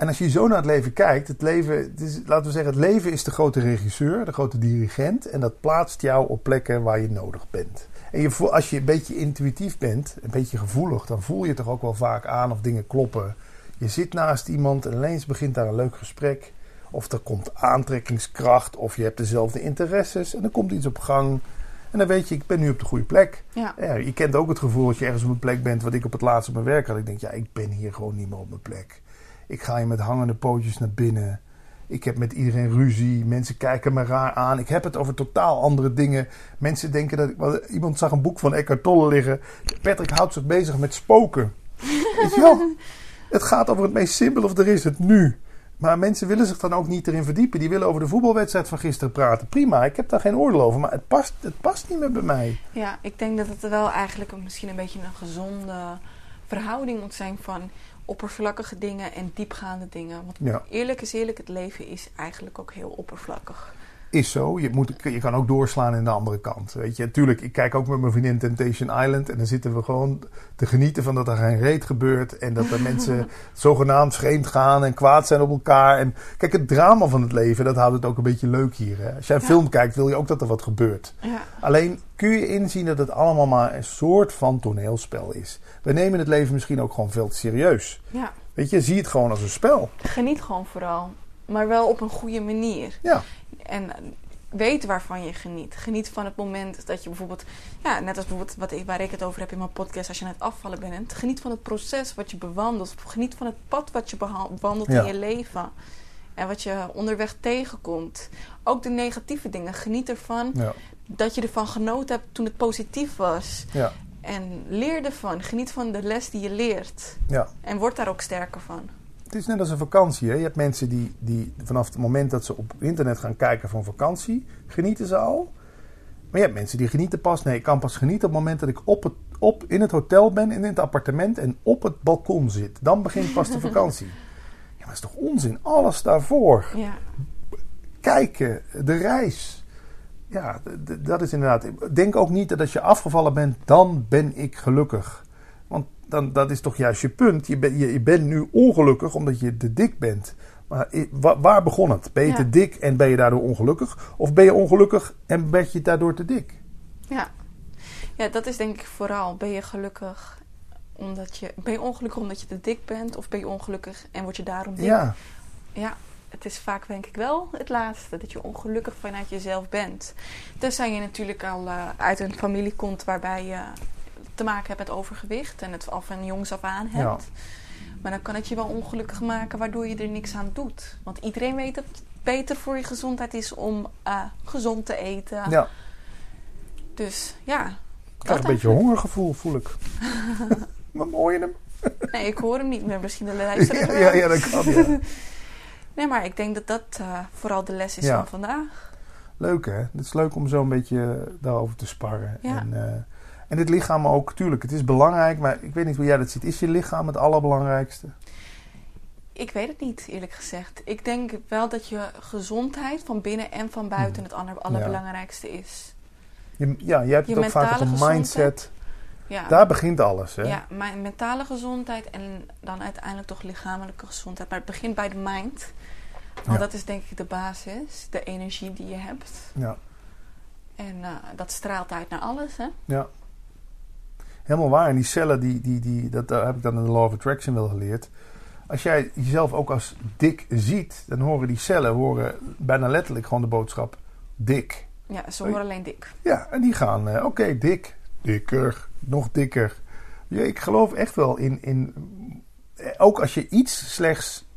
B: en als je zo naar het leven kijkt, het leven, het is, laten we zeggen, het leven is de grote regisseur, de grote dirigent. En dat plaatst jou op plekken waar je nodig bent. En je, als je een beetje intuïtief bent, een beetje gevoelig, dan voel je toch ook wel vaak aan of dingen kloppen. Je zit naast iemand en ineens begint daar een leuk gesprek. Of er komt aantrekkingskracht, of je hebt dezelfde interesses en er komt iets op gang. En dan weet je, ik ben nu op de goede plek.
A: ja,
B: Ja, je kent ook het gevoel als je ergens op een plek bent, wat ik op het laatst op mijn werk had. Ik denk, ja, ik ben hier gewoon niet meer op mijn plek. Ik ga hier met hangende pootjes naar binnen. Ik heb met iedereen ruzie. Mensen kijken me raar aan. Ik heb het over totaal andere dingen. Mensen denken dat ik. Iemand zag een boek van Eckhart Tolle liggen. Patrick houdt zich bezig met spoken. Weet je wel? Het gaat over het meest simpele of er is het nu. Maar mensen willen zich dan ook niet erin verdiepen. Die willen over de voetbalwedstrijd van gisteren praten. Prima, ik heb daar geen oordeel over. Maar het past, het past niet meer bij mij.
A: ja, ik denk dat het wel eigenlijk misschien een beetje een gezonde verhouding moet zijn van oppervlakkige dingen en diepgaande dingen. Want
B: Ja.
A: eerlijk is eerlijk, het leven is eigenlijk ook heel oppervlakkig.
B: Is zo. Je, moet, je kan ook doorslaan in de andere kant. Weet je, tuurlijk, ik kijk ook met mijn vriendin Temptation Island. En dan zitten we gewoon te genieten van dat er geen reet gebeurt. En dat er mensen zogenaamd vreemd gaan en kwaad zijn op elkaar. En kijk, het drama van het leven, dat houdt het ook een beetje leuk hier. Hè? Als jij een
A: Ja.
B: film kijkt, wil je ook dat er wat gebeurt.
A: Ja,
B: Alleen kun je inzien dat het allemaal maar een soort van toneelspel is. We nemen het leven misschien ook gewoon veel te serieus.
A: ja.
B: Weet je, zie het gewoon als een spel.
A: Geniet gewoon vooral. Maar wel op een goede manier.
B: Ja,
A: En weet waarvan je geniet. Geniet van het moment dat je bijvoorbeeld, ja, net als bijvoorbeeld wat ik, waar ik het over heb in mijn podcast, als je aan het afvallen bent. Geniet van het proces wat je bewandelt. Geniet van het pad wat je bewandelt
B: Ja.
A: in je leven. En wat je onderweg tegenkomt. Ook de negatieve dingen. Geniet ervan
B: Ja,
A: dat je ervan genoten hebt toen het positief was.
B: ja,
A: En leer ervan. Geniet van de les die je leert.
B: ja.
A: En word daar ook sterker van.
B: Het is net als een vakantie. Hè? Je hebt mensen die, die vanaf het moment dat ze op internet gaan kijken van vakantie, genieten ze al. Maar je hebt mensen die genieten pas. Nee, ik kan pas genieten op het moment dat ik op het, op, in het hotel ben, in het appartement en op het balkon zit. Dan begint pas de vakantie. Ja, maar dat is toch onzin? Alles daarvoor.
A: Ja,
B: Kijken, de reis. Ja, dat is inderdaad. Denk ook niet dat als je afgevallen bent, dan ben ik gelukkig. Want dan, dat is toch juist je punt. Je, ben, je, je bent nu ongelukkig omdat je te dik bent. Maar waar begon het? Ben je
A: Ja.
B: te dik en ben je daardoor ongelukkig? Of ben je ongelukkig en ben je daardoor te dik?
A: ja. ja, dat is denk ik vooral. Ben je gelukkig omdat je... Ben je ongelukkig omdat je te dik bent? Of ben je ongelukkig en word je daarom dik?
B: Ja,
A: Ja, het is vaak denk ik wel het laatste. Dat je ongelukkig vanuit jezelf bent. Tenzij je natuurlijk al eh, uit een familie komt waarbij je te maken hebt met overgewicht. En het al van jongs af aan hebt. Maar dan kan het je wel ongelukkig maken waardoor je er niks aan doet. Want iedereen weet dat het beter voor je gezondheid is om eh, gezond te eten.
B: ja.
A: Dus ja.
B: Ik krijg een beetje hongergevoel, voel ik. maar hoor je hem?
A: Nee, ik hoor hem niet meer. Misschien de luisteraar
B: Ja, ja, ja, dat kan. Ja.
A: Nee, maar ik denk dat dat eh, vooral de les is
B: Ja.
A: Van vandaag.
B: Leuk hè? Het is leuk om zo een beetje daarover te sparren.
A: Ja.
B: En, eh, en dit lichaam ook, tuurlijk, het is belangrijk, maar ik weet niet hoe jij dat ziet. Is je lichaam het allerbelangrijkste?
A: Ik weet het niet, eerlijk gezegd. Ik denk wel dat je gezondheid van binnen en van buiten het aller, allerbelangrijkste is.
B: Je, ja, jij hebt
A: Je
B: het ook vaak over
A: gezondheid.
B: mindset.
A: Ja,
B: Daar begint alles hè?
A: ja, mijn mentale gezondheid en dan uiteindelijk toch lichamelijke gezondheid. Maar het begint bij de mind. Want
B: Ja.
A: dat is denk ik de basis, de energie die je hebt.
B: Ja.
A: En eh, dat straalt uit naar alles, hè?
B: ja. Helemaal waar. En die cellen, die, die, die, dat eh, heb ik dan in de Law of Attraction wel geleerd. Als jij jezelf ook als dik ziet, dan horen die cellen horen bijna letterlijk gewoon de boodschap dik.
A: Ja, ze horen alleen dik.
B: Ja, en die gaan, eh, oké, dik, dikker, nog dikker. Ja, ik geloof echt wel in, in, eh, ook als je iets slechts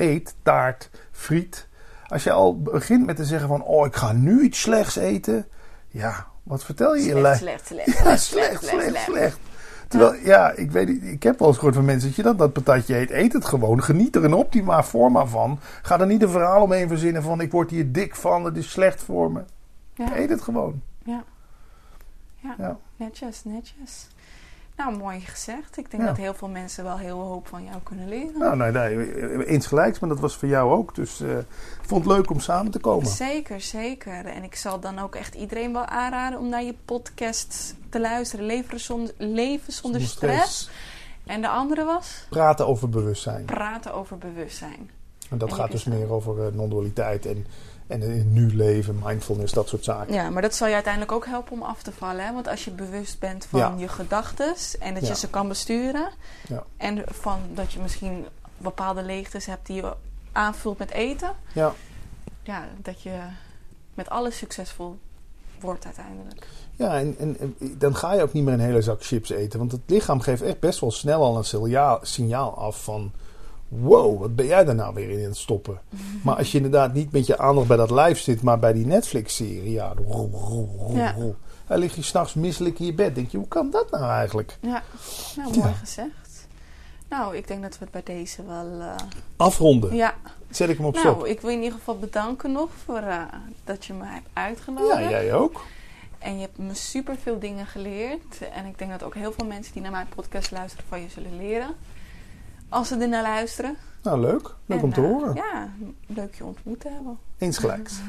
B: eet, taart, friet. Als je al begint met te zeggen van, oh, ik ga nu iets slechts eten. Ja, wat vertel je je
A: Slecht,
B: lijf?
A: slecht, slecht,
B: Ja,
A: slecht,
B: slecht. Terwijl, ja, ik weet ik heb wel eens gehoord van mensen dat je dan dat patatje eet, eet het gewoon. Geniet er in optima forma van. Ga er niet een verhaal omheen verzinnen van, ik word hier dik van, het is slecht voor me.
A: Ja,
B: Eet het gewoon.
A: ja. Ja,
B: Ja.
A: netjes, netjes. Nou, mooi gezegd. Ik denk
B: Ja.
A: dat heel veel mensen wel heel hoop van jou kunnen leren.
B: Nou, nee, nee, eens gelijks, maar dat was voor jou ook. Dus eh, ik vond het leuk om samen te komen.
A: Zeker, zeker. En ik zal dan ook echt iedereen wel aanraden om naar je podcast te luisteren. Leven zonder, leven zonder stress. En de andere was
B: Praten over bewustzijn.
A: praten over bewustzijn.
B: En dat
A: En
B: gaat dus meer over eh, non-dualiteit en, en in het nu leven, mindfulness, dat soort zaken.
A: Ja, maar dat zal je uiteindelijk ook helpen om af te vallen. Hè? Want als je bewust bent van
B: Ja.
A: je gedachten en dat
B: Ja.
A: je ze kan besturen.
B: Ja.
A: En van dat je misschien bepaalde leegtes hebt die je aanvult met eten.
B: Ja.
A: Ja, dat je met alles succesvol wordt uiteindelijk.
B: Ja, en, en, en dan ga je ook niet meer een hele zak chips eten. Want het lichaam geeft echt best wel snel al een signaal, signaal af van... Wow, wat ben jij daar nou weer in aan het stoppen? Maar als je inderdaad niet met je aandacht bij dat lijf zit, maar bij die Netflix-serie... Ja, rol, rol, rol,
A: Ja.
B: Dan lig je s'nachts misselijk in je bed. denk je, hoe kan dat nou eigenlijk?
A: Ja, nou mooi
B: Ja.
A: gezegd. Nou, ik denk dat we het bij deze wel... eh,
B: Afronden.
A: ja,
B: Zet ik hem op
A: nou,
B: stop.
A: ik wil in ieder geval bedanken nog voor eh, dat je me hebt uitgenodigd.
B: Ja, jij ook.
A: En je hebt me super veel dingen geleerd. En ik denk dat ook heel veel mensen die naar mijn podcast luisteren van je zullen leren. Als ze er naar luisteren.
B: Nou, leuk. Leuk
A: En,
B: om te
A: eh,
B: horen.
A: Ja, leuk je ontmoet te hebben.
B: Eens gelijks.